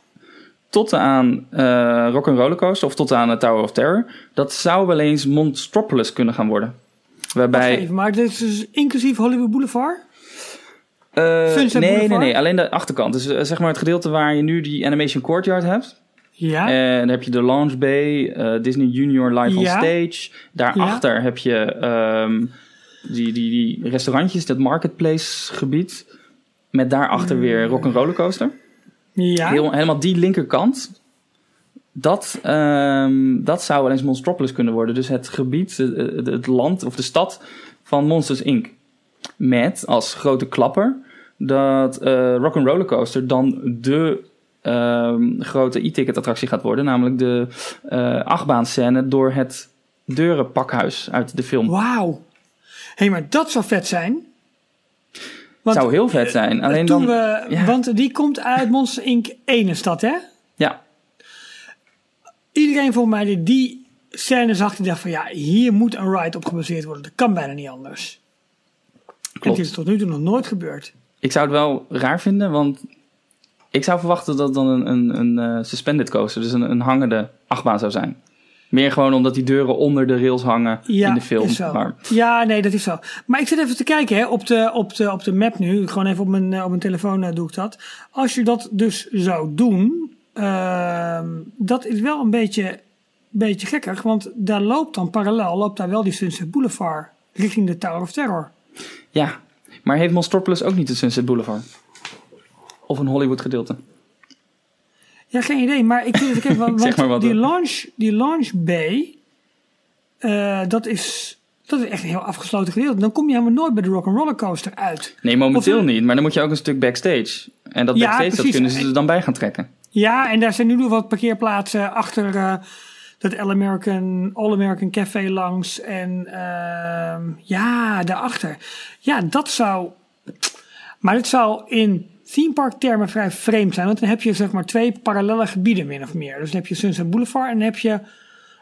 tot aan eh Rock Roller Coaster of tot aan de Tower of Terror. Dat zou wel eens Monstropolis kunnen gaan worden. Waarbij. even, maar dit is dus inclusief Hollywood Boulevard? Eh, nee, nee, nee, alleen de achterkant. Dus eh, zeg maar het gedeelte waar je nu die Animation Courtyard hebt. Ja. En dan heb je de Launch Bay, eh, Disney Junior Live Ja. on Stage. Daarachter heb je ehm, die, die, die restaurantjes, dat marketplace gebied. Met daarachter weer Rock Roller Coaster. ja. Heel, helemaal die linkerkant. Dat, ehm, dat zou wel eens Monstropolis kunnen worden. Dus het gebied, het land of de stad van Monsters Inc. Met als grote klapper dat eh Rock Roller Coaster dan de ehm, grote e-ticket attractie gaat worden. Namelijk de eh achtbaanscène door het deurenpakhuis uit de film. Wauw. Hé, maar dat zou vet zijn. Want zou heel vet zijn. Alleen toen dan, we, ja. Want die komt uit Monster Inc. 1 stad, hè? ja, Iedereen volgens mij die die scène zag, die dacht van ja, hier moet een ride op gebaseerd worden. Dat kan bijna niet anders. Klopt. het is tot nu toe nog nooit gebeurd. Ik zou het wel raar vinden, want ik zou verwachten dat het dan een, een, een eh, suspended coaster, dus een, een hangende achtbaan zou zijn. Meer gewoon omdat die deuren onder de rails hangen Ja, in de film. is zo. Maar Ja, nee, dat is zo. Maar ik zit even te kijken hè, op, de, op, de, op de map nu. Gewoon even op mijn, eh, op mijn telefoon eh, doe ik dat. Als je dat dus zou doen, ehm, dat is wel een beetje, beetje gekkig. Want daar loopt dan parallel, loopt daar wel die Sunset Boulevard richting de Tower of Terror. Ja, maar heeft Monstropolis ook niet de Sunset Boulevard? Of een Hollywood gedeelte? Ja, geen idee. Maar ik vind het even, want Zeg maar wat, die, hoor. launch, die launch bay, eh, dat, is, dat is echt een heel afgesloten gedeelte. Dan kom je helemaal nooit bij de Rock'n'Roller Coaster uit. Nee, momenteel Of- niet. Maar dan moet je ook een stuk backstage. En dat Ja, backstage, dat kunnen ze er dan bij gaan trekken. Ja, en daar zijn nu nog wat parkeerplaatsen achter eh, dat All American, All American Café langs. En ehm, ja, daarachter. Ja, dat zou. Maar het zou in theme park termen vrij vreemd zijn. Want dan heb je zeg maar twee parallele gebieden min of meer. Dus dan heb je Sunset Boulevard en dan heb je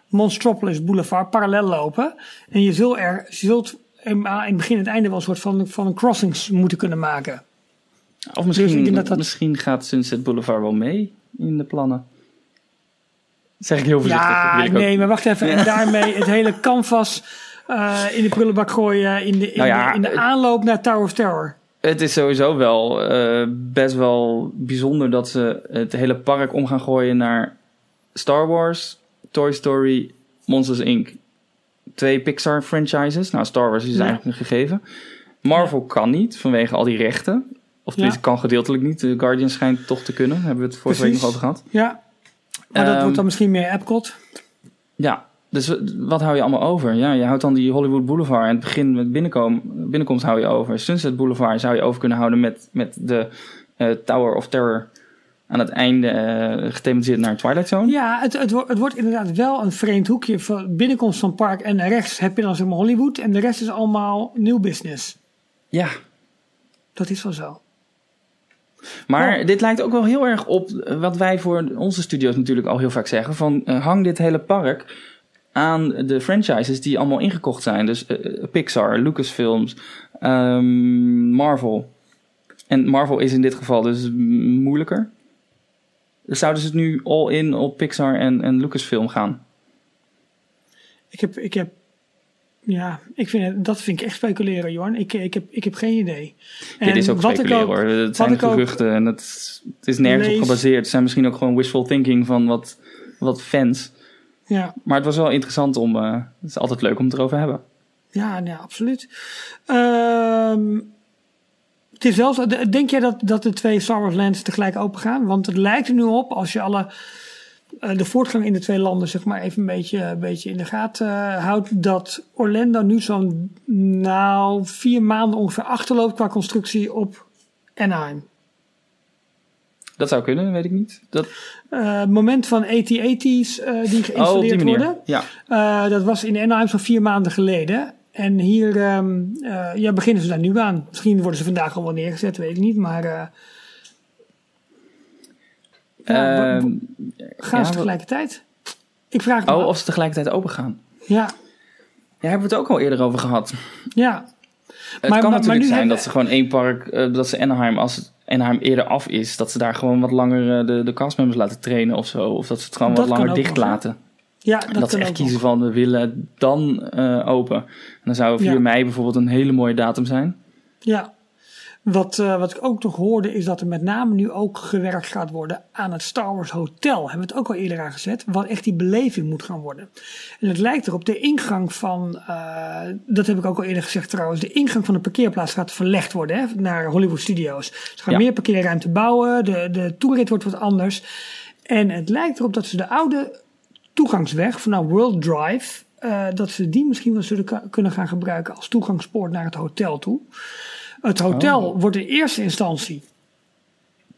Monstropolis Boulevard parallel lopen. En je zult er je zult in het begin en het einde wel een soort van, van een crossings moeten kunnen maken. Of misschien, Dus dat dat- misschien gaat Sunset Boulevard wel mee in de plannen. Zeg ik heel voorzichtig. Ja, nee, maar wacht even. En daarmee het hele canvas eh, in de prullenbak gooien in de, in, Nou ja, de, in de het- aanloop naar Tower of Terror. Het is sowieso wel eh, best wel bijzonder dat ze het hele park om gaan gooien naar Star Wars, Toy Story, Monsters Inc. Twee Pixar franchises. Nou, Star Wars is Ja. eigenlijk een gegeven. Marvel kan niet vanwege al die rechten. Of tenminste, Ja. kan gedeeltelijk niet. De Guardians schijnt toch te kunnen. Daar hebben we het vorige week nog over gehad. Ja. Maar dat Ehm, wordt dan misschien meer Epcot. Ja, dus wat hou je allemaal over? Ja, je houdt dan die Hollywood Boulevard. En het begin met binnenkom, binnenkomst hou je over. Sunset Boulevard zou je over kunnen houden met, met de eh, Tower of Terror aan het einde eh gethematiseerd naar Twilight Zone. Ja, het, het, wordt, het wordt inderdaad wel een vreemd hoekje. Van binnenkomst van het park en rechts heb je dan zeg maar Hollywood. En de rest is allemaal nieuw business. Ja, Dat is wel zo. Maar dit lijkt ook wel heel erg op wat wij voor onze studio's natuurlijk al heel vaak zeggen. Van uh, hang dit hele park aan de franchises die allemaal ingekocht zijn. Dus uh, Pixar, Lucasfilms, um, Marvel. En Marvel is in dit geval dus moeilijker. Zouden ze het nu all in op Pixar en, en Lucasfilm gaan? Ik heb, ik heb ja, ik vind het, dat vind ik echt speculeren, Jorn. Ik, ik, heb, ik heb geen idee. En Dit is ook wat speculeren ook, hoor. Het zijn geruchten en het, het is nergens op gebaseerd. Het zijn misschien ook gewoon wishful thinking van wat, wat fans. Ja. Maar het was wel interessant om... Uh, het is altijd leuk om het erover te hebben. Ja, ja absoluut. Uh, het is zo, denk jij dat, dat de twee Star Wars lands tegelijk open gaan? Want het lijkt er nu op, als je alle eh, de voortgang in de twee landen zeg maar even een beetje, een beetje in de gaten uh, houdt, dat Orlando nu zo'n nou vier maanden ongeveer achterloopt qua constructie op Anaheim. Dat zou kunnen, weet ik niet. Dat... Uh, moment van AT-AT's uh, die geïnstalleerd oh, worden. Ja. Dat was in Anaheim zo'n vier maanden geleden. En hier um, ja, beginnen ze daar nu aan. Misschien worden ze vandaag al wel neergezet, weet ik niet. Maar ja, uh, gaan ja, ze tegelijkertijd? Ik vraag me Oh, of ze tegelijkertijd open gaan. Ja. Ja, hebben we het ook al eerder over gehad. Ja. Het maar, kan maar, natuurlijk zijn dat ze gewoon één park, uh, dat ze Anaheim, als Anaheim eerder af is, dat ze daar gewoon wat langer uh, de, de castmembers laten trainen of zo. Of dat ze het gewoon dat wat langer dicht laten. Ja, dat, dat ze echt kiezen van we willen dan uh, open. En dan zou 4 ja. mei bijvoorbeeld een hele mooie datum zijn. Ja. Wat, uh, wat ik ook nog hoorde is dat er met name nu ook gewerkt gaat worden aan het Star Wars Hotel. Hebben we het ook al eerder aangezet. Wat echt die beleving moet gaan worden. En het lijkt erop, de ingang van, uh, dat heb ik ook al eerder gezegd trouwens, de ingang van de parkeerplaats gaat verlegd worden hè, naar Hollywood Studios. Ze gaan ja. meer parkeerruimte bouwen, de, de toerit wordt wat anders. En het lijkt erop dat ze de oude toegangsweg vanaf World Drive, uh, dat ze die misschien wel zullen kunnen gaan gebruiken als toegangspoort naar het hotel toe. Het hotel oh. wordt in eerste instantie,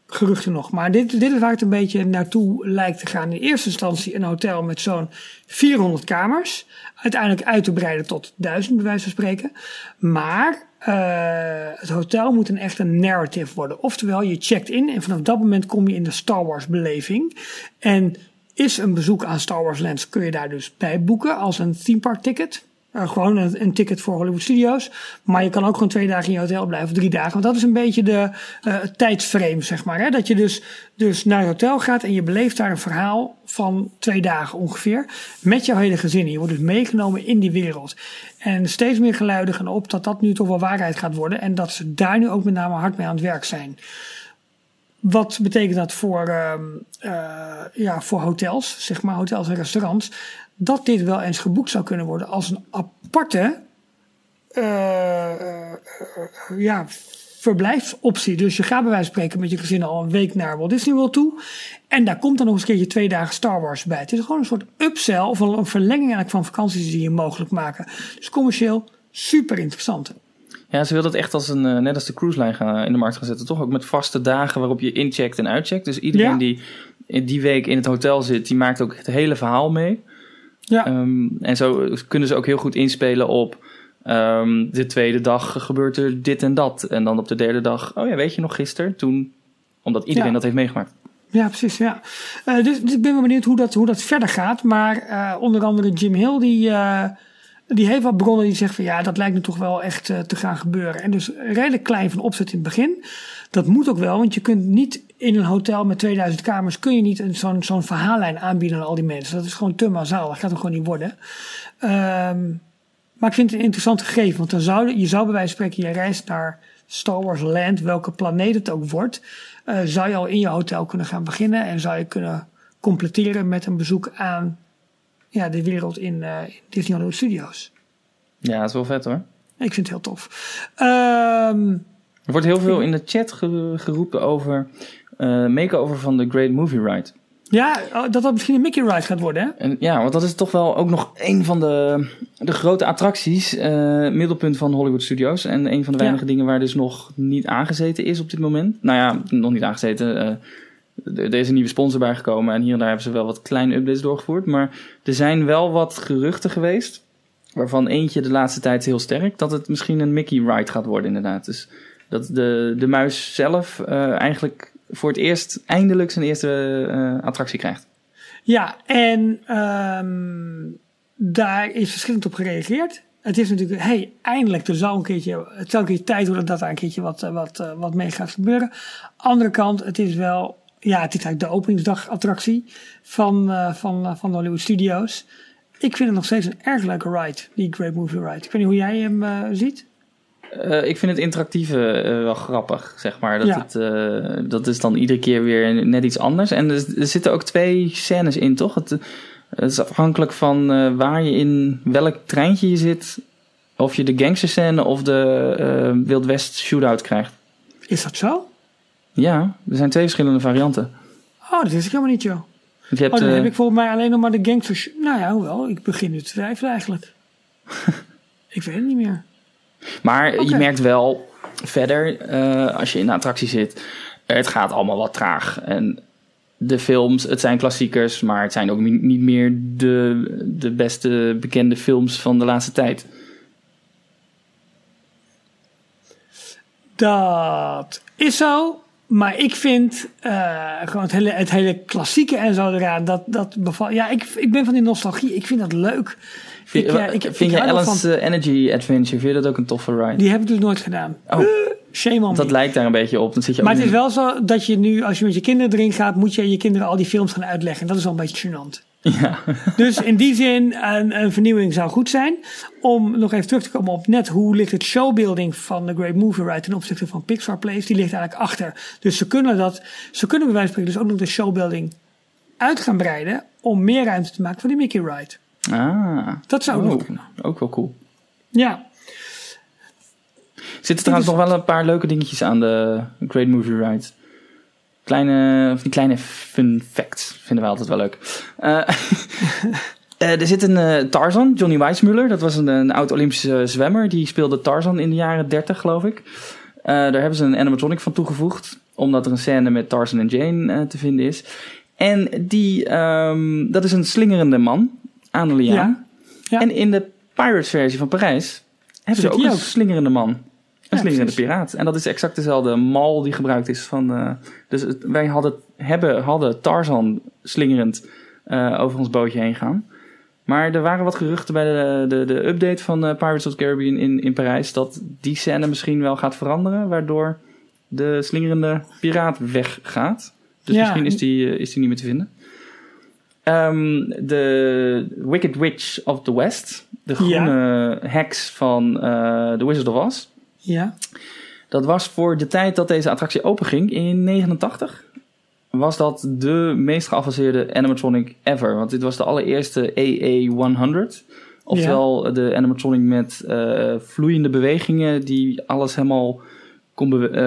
geruchten nog, maar dit, dit is waar het een beetje naartoe lijkt te gaan. In eerste instantie een hotel met zo'n 400 kamers. Uiteindelijk uit te breiden tot 1000, bij wijze van spreken. Maar uh, het hotel moet een echte narrative worden. Oftewel, je checkt in en vanaf dat moment kom je in de Star Wars beleving. En is een bezoek aan Star Wars Lands kun je daar dus bij boeken als een theme park ticket. Gewoon een, een, ticket voor Hollywood Studios. Maar je kan ook gewoon twee dagen in je hotel blijven, of drie dagen. Want dat is een beetje de uh, tijdsframe, zeg maar. Hè? Dat je dus, dus naar je hotel gaat en je beleeft daar een verhaal van twee dagen ongeveer. Met jouw hele gezin. Je wordt dus meegenomen in die wereld. En steeds meer geluiden gaan op dat dat nu toch wel waarheid gaat worden. En dat ze daar nu ook met name hard mee aan het werk zijn. Wat betekent dat voor, uh, uh, ja, voor hotels, zeg maar, hotels en restaurants? Dat dit wel eens geboekt zou kunnen worden als een aparte uh, ja, verblijfsoptie. Dus je gaat bij wijze van spreken met je gezin al een week naar Walt Disney World toe. En daar komt dan nog eens een keertje twee dagen Star Wars bij. Het is gewoon een soort upsell of een verlenging eigenlijk van vakanties die je mogelijk maken. Dus commercieel super interessant. Ja, ze wil dat echt als een, net als de cruise line gaan, in de markt gaan zetten. Toch ook met vaste dagen waarop je incheckt en uitcheckt. Dus iedereen ja. die in die week in het hotel zit, die maakt ook het hele verhaal mee. Ja. Um, en zo kunnen ze ook heel goed inspelen op um, de tweede dag gebeurt er dit en dat. En dan op de derde dag, oh ja, weet je nog gisteren? Toen, omdat iedereen ja. dat heeft meegemaakt. Ja, precies. Ja. Uh, dus, dus, ik ben wel benieuwd hoe dat, hoe dat verder gaat. Maar uh, onder andere Jim Hill, die, uh, die heeft wat bronnen die zeggen van ja, dat lijkt me toch wel echt te gaan gebeuren. En dus redelijk klein van opzet in het begin. Dat moet ook wel, want je kunt niet in een hotel met 2000 kamers, kun je niet zo'n zo'n verhaallijn aanbieden aan al die mensen. Dat is gewoon te massaal, dat gaat hem gewoon niet worden. Um, maar ik vind het een interessant gegeven, want dan zou, je zou bij wijze van spreken, je reist naar Star Wars Land, welke planeet het ook wordt, uh, zou je al in je hotel kunnen gaan beginnen en zou je kunnen completeren met een bezoek aan ja, de wereld in, uh, in Disney Hollywood Studios. Ja, dat is wel vet hoor. Ik vind het heel tof. Um, er wordt heel veel in de chat geroepen over uh, make-over van de Great Movie Ride. Ja, oh, dat dat misschien een Mickey Ride gaat worden, hè? En, ja, want dat is toch wel ook nog een van de, de grote attracties, uh, middelpunt van Hollywood Studios. En een van de weinige ja. dingen waar dus nog niet aangezeten is op dit moment. Nou ja, nog niet aangezeten. Uh, er is een nieuwe sponsor bijgekomen en hier en daar hebben ze wel wat kleine updates doorgevoerd. Maar er zijn wel wat geruchten geweest, waarvan eentje de laatste tijd heel sterk, dat het misschien een Mickey Ride gaat worden inderdaad. Dus dat de, de muis zelf uh, eigenlijk voor het eerst eindelijk zijn eerste uh, attractie krijgt. Ja, en um, daar is verschillend op gereageerd. Het is natuurlijk, hey, eindelijk, er zal een keertje, het zal een keertje tijd worden dat daar een keertje wat, wat, wat mee gaat gebeuren. Andere kant, het is wel, ja, het is eigenlijk de openingsdagattractie van, van, van de Hollywood Studios. Ik vind het nog steeds een erg leuke ride, die Great Movie Ride. Ik weet niet hoe jij hem ziet. Uh, ik vind het interactieve uh, wel grappig, zeg maar. Dat, ja. het, uh, dat is dan iedere keer weer net iets anders. En er, er zitten ook twee scènes in, toch? Het, het is afhankelijk van waar je in welk treintje je zit. Of je de gangsterscène of de Wild West shootout krijgt. Is dat zo? Ja, er zijn twee verschillende varianten. Oh, dat is ik helemaal niet, joh. Je hebt, oh, dan heb ik volgens mij alleen nog maar de gangsters... Nou ja, hoewel, ik begin nu te twijfelen eigenlijk. ik weet het niet meer. Maar okay. je merkt wel verder, uh, als je in de attractie zit, het gaat allemaal wat traag. En de films, het zijn klassiekers, maar het zijn ook niet meer de, de beste bekende films van de laatste tijd. Dat is zo. Maar ik vind uh, gewoon het hele, het hele klassieke en zo eraan, dat, dat bevalt. Ja, ik, ik ben van die nostalgie. Ik vind dat leuk. Vind, ik, uh, ik, vind je Ellen's van, Energy Adventure, vind je dat ook een toffe ride? Die heb ik dus nooit gedaan. Oh. Shame on Dat me. lijkt daar een beetje op. Dan zit je maar het is wel zo dat je nu, als je met je kinderen erin gaat, moet je je kinderen al die films gaan uitleggen. En dat is wel een beetje gênant. Ja. dus in die zin, een, een, vernieuwing zou goed zijn. Om nog even terug te komen op net hoe ligt het showbuilding van de Great Movie Ride ten opzichte van Pixar Place. Die ligt eigenlijk achter. Dus ze kunnen dat, ze kunnen bij wijze van spreken dus ook nog de showbuilding uit gaan breiden. Om meer ruimte te maken voor die Mickey Ride. Ah. Dat zou oh, ook kunnen. Ook wel cool. Ja. Zitten trouwens nog wel een paar leuke dingetjes aan de Great Movie Ride. Kleine, of die kleine fun facts vinden wij altijd wel leuk. Uh, uh, er zit een uh, Tarzan, Johnny Weissmuller. Dat was een, een oud Olympische zwemmer. Die speelde Tarzan in de jaren 30, geloof ik. daar hebben ze een animatronic van toegevoegd. Omdat er een scène met Tarzan en Jane te vinden is. En die, um, dat is een slingerende man aan de liaan. Ja. Ja. En in de Pirates versie van Parijs hebben ze ook een slingerende man. Een Ja, slingerende precies. piraat. En dat is exact dezelfde mal die gebruikt is van... eh, dus het- wij hadden, hebben, hadden Tarzan slingerend eh, over ons bootje heen gaan. Maar er waren wat geruchten bij de, de, de update van eh, Pirates of the Caribbean in, in Parijs... dat die scène misschien wel gaat veranderen... waardoor de slingerende piraat weggaat. Dus Ja. misschien is die, is die niet meer te vinden. Ehm, de Wicked Witch of the West. De groene heks van eh The Wizard of Oz. Ja. Dat was voor de tijd dat deze attractie openging in 89. Was dat de meest geavanceerde animatronic ever. Want dit was de allereerste AA100. Oftewel de animatronic met eh, vloeiende bewegingen die alles helemaal kon eh,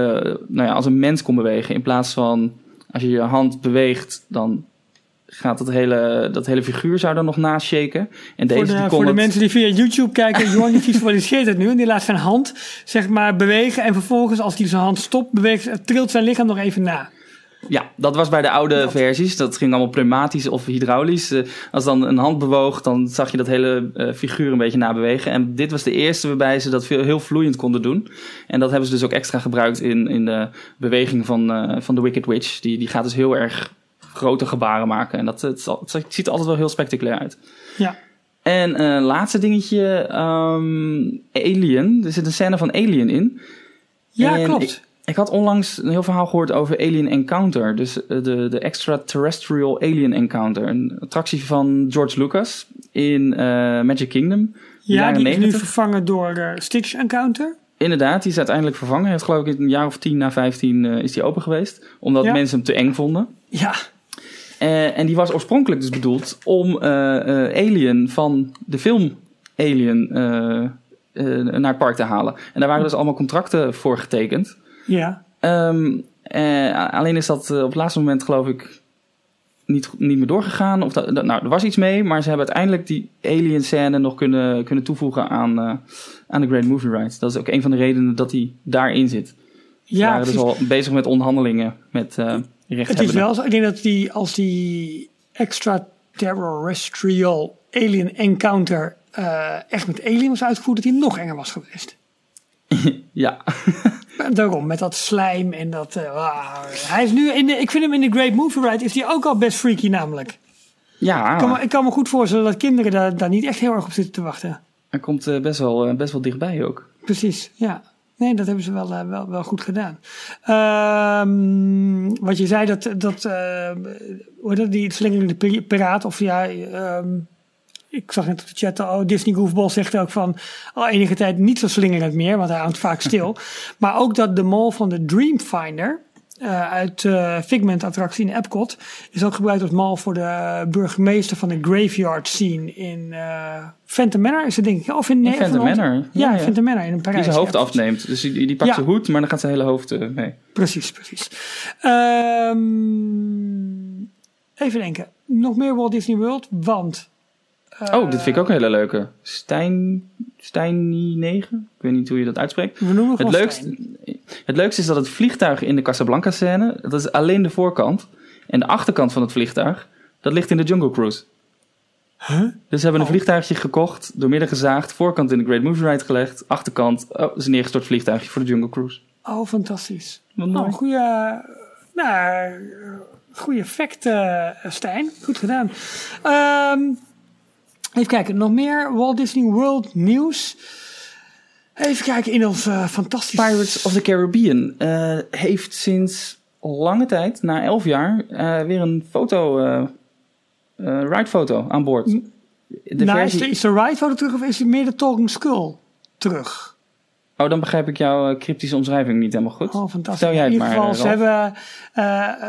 nou ja, als een mens kon bewegen. In plaats van als je je hand beweegt, dan gaat dat hele, dat hele figuur zou dan nog naast shaken. En deze Voor, die de, kon voor de het- mensen die via YouTube kijken, Jorn die visualiseert het nu. En die laat zijn hand zeg maar bewegen. En vervolgens als hij zijn hand stopt, beweegt, trilt zijn lichaam nog even na. Ja, dat was bij de oude versies. Dat ging allemaal pneumatisch of hydraulisch. Eh, als dan een hand bewoog, dan zag je dat hele eh, figuur een beetje nabewegen. En dit was de eerste waarbij ze dat veel, heel vloeiend konden doen. En dat hebben ze dus ook extra gebruikt in, in de beweging van, eh, van de Wicked Witch. Die, die gaat dus heel erg grote gebaren maken. En dat, het, zal- het ziet er altijd wel heel spectaculair uit. Ja. En eh laatste dingetje, ehm, Alien. Er zit een scène van Alien in. Ja, En klopt. Ik, ik had onlangs een heel verhaal gehoord over Alien Encounter. Dus eh, de, de Extraterrestrial Alien Encounter. Een attractie van George Lucas in eh, Magic Kingdom. ja, die is nu 90. vervangen door eh, Stitch Encounter. Inderdaad, die is uiteindelijk vervangen. Hij heeft geloof ik een jaar of 10 na 15 eh, is die open geweest. Omdat Ja. mensen hem te eng vonden. Ja, Eh, en die was oorspronkelijk dus bedoeld om eh, eh, Alien van de film Alien naar het park te halen. En daar waren dus allemaal contracten voor getekend. ja. Ehm, eh, alleen is dat op het laatste moment, geloof ik, niet, niet meer doorgegaan. Of dat, nou, er was iets mee, maar ze hebben uiteindelijk die alien scène nog kunnen, kunnen toevoegen aan, aan de Great Movie Ride. Dat is ook een van de redenen dat hij daarin zit. Ze Ja, waren dus al bezig met onderhandelingen met eh Het is wel zo. Ik denk dat die, als die extraterrestrial alien encounter eh, echt met alien was uitgevoerd, dat die nog enger was geweest. ja. Daarom, met dat slijm en dat... Uh, hij is nu in de, ik vind hem in de Great Movie Ride, is hij ook al best freaky namelijk. Ja. Ik kan, me, ik kan me goed voorstellen dat kinderen daar, daar niet echt heel erg op zitten te wachten. Hij komt uh, best, wel, best wel dichtbij ook. Precies, ja. Nee, dat hebben ze wel, uh, wel, wel goed gedaan. Um, wat je zei, dat, dat, hoe dat die slingerende piraat, of ja, um, ik zag net op de chat, oh, Disney Goofball zegt ook van al enige tijd niet zo slingerend meer, want hij hangt vaak stil. maar ook dat de mol van de Dreamfinder, uh, uit uh, Figment attractie in Epcot is ook gebruikt als mal voor de burgemeester van de graveyard scene in uh, Phantom Manor is het denk ik of in, in Phantom Manor. Ja, ja, ja, Phantom Manor in Parijs die zijn hoofd afneemt. Dus die, die pakt ja. zijn hoed maar dan gaat zijn hele hoofd mee. Precies precies. Um, even denken. Nog meer Walt Disney World? Want oh dit vind ik ook een hele leuke. Stijn Steini 9 ik weet niet hoe je dat uitspreekt we noemen het leukste het leukste is dat het vliegtuig in de Casablanca scène, dat is alleen de voorkant. En de achterkant van het vliegtuig, dat ligt in de Jungle Cruise. Huh? Dus ze hebben een oh. vliegtuigje gekocht, doormidden gezaagd, voorkant in de Great Movie Ride gelegd, achterkant, oh, is een neergestort vliegtuigje voor de Jungle Cruise. Oh, fantastisch. Wat mooi. Oh, goede, nou, goede effect, uh, Stijn. Goed gedaan. Um, even kijken, nog meer Walt Disney World nieuws. Even kijken in ons uh, fantastische... Pirates of the Caribbean uh, heeft sinds lange tijd, na elf jaar, uh, weer een foto, ride foto aan boord. De nou, versie... is, de, is de ride foto terug of is het meer de Talking Skull terug? Oh, dan begrijp ik jouw cryptische omschrijving niet helemaal goed. Oh, fantastisch. Stel jij in het ieder geval, maar, ze hebben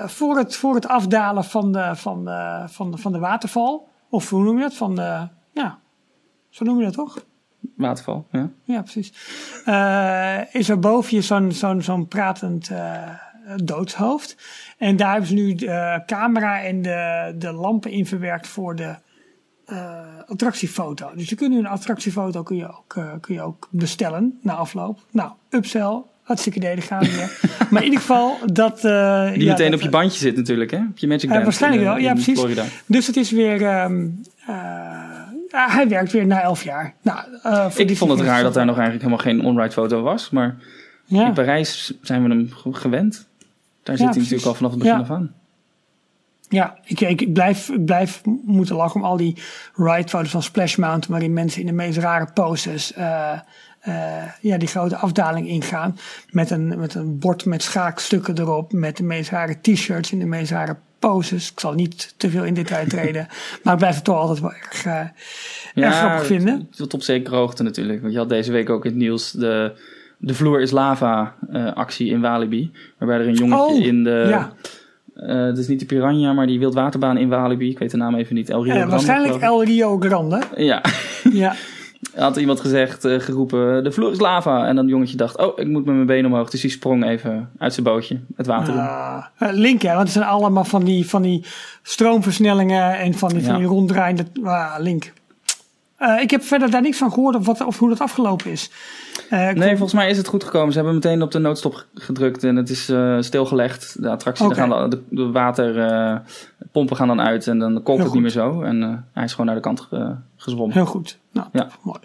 voor, het, voor het afdalen van de, van, de, van, de, van de waterval, of hoe noem je dat? Van de, ja, zo noem je dat toch? Waterval, ja. Ja, precies. Uh, is er boven je zo'n zo'n zo'n pratend uh, doodshoofd. En daar hebben ze nu de camera en de, de lampen in verwerkt voor de uh, attractiefoto. Dus je kunt nu een attractiefoto kun je ook, kun je ook bestellen na afloop. Nou, upsell. Hartstikke idee, gaan weer. maar in ieder geval dat... Die ja, meteen dat, op je bandje zit natuurlijk, hè? Op je Magic Band. waarschijnlijk in, wel, ja precies. Florida. Dus het is weer... Um, ja, hij werkt weer na elf jaar. Nou, uh, ik vond het raar dat daar nog eigenlijk helemaal geen on-ride foto was. Maar ja. in Parijs zijn we hem gewend. Daar zit ja, hij natuurlijk al vanaf het begin af aan. Ja, ik, ik, blijf, ik blijf moeten lachen om al die ride-foto's van Splash Mountain... waarin mensen in de meest rare poses uh, uh, ja, die grote afdaling ingaan. Met een, met een bord met schaakstukken erop. Met de meest rare t-shirts in de meest rare poses. Ik zal niet te veel in detail treden. maar ik blijf het toch altijd wel erg, uh, ja, erg grappig vinden. Tot op zekere hoogte natuurlijk. Want je had deze week ook in het nieuws de, de vloer is lava uh, actie in Walibi. Waarbij er een jongetje oh, in de... Ja. Uh, het is niet de Piranha, maar die wildwaterbaan in Walibi. Ik weet de naam even niet. El Rio Grande. waarschijnlijk El Rio Grande. Ja. ja. had iemand gezegd, uh, geroepen, de vloer is lava. En dan het jongetje dacht, oh, ik moet met mijn benen omhoog. Dus die sprong even uit zijn bootje, het water in. Uh, link, hè, want het zijn allemaal van die, van die stroomversnellingen en van die, van die ronddraaiende... Uh, link. Uh, ik heb verder daar niks van gehoord of, wat, of hoe dat afgelopen is. Nee, volgens mij is het goed gekomen. Ze hebben meteen op de noodstop gedrukt en het is stilgelegd. De attractie, okay. gaan de, de waterpompen gaan dan uit en dan kolkt het niet meer zo. En hij is gewoon naar de kant gezwommen. Heel goed. Nou, ja. mooi.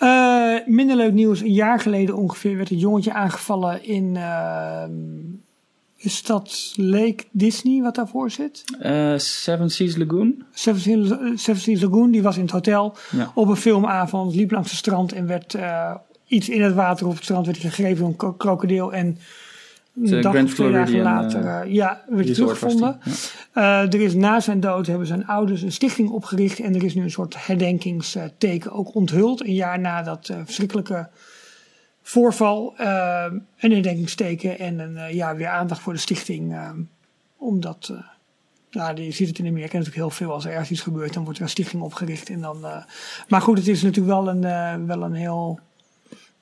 Uh, minder leuk nieuws. Een jaar geleden ongeveer werd een jongetje aangevallen in. Uh, is dat Lake Disney wat daarvoor zit? Seven Seas Lagoon. Seven Seas, Seven Seas Lagoon, die was in het hotel ja. op een filmavond, liep langs het strand en werd iets in het water op het strand werd gegrepen door een kro krokodil en een dag of twee dagen later uh, ja, werd hij teruggevonden. Ja. Uh, er is na zijn dood hebben zijn ouders een stichting opgericht en er is nu een soort herdenkingsteken ook onthuld. Een jaar na dat uh, verschrikkelijke voorval. een herdenkingsteken en een, ja, weer aandacht voor de stichting. omdat, nou, je ziet het in Amerika natuurlijk heel veel. Als er ergens iets gebeurt, dan wordt er een stichting opgericht. En dan, maar goed, het is natuurlijk wel een, wel een heel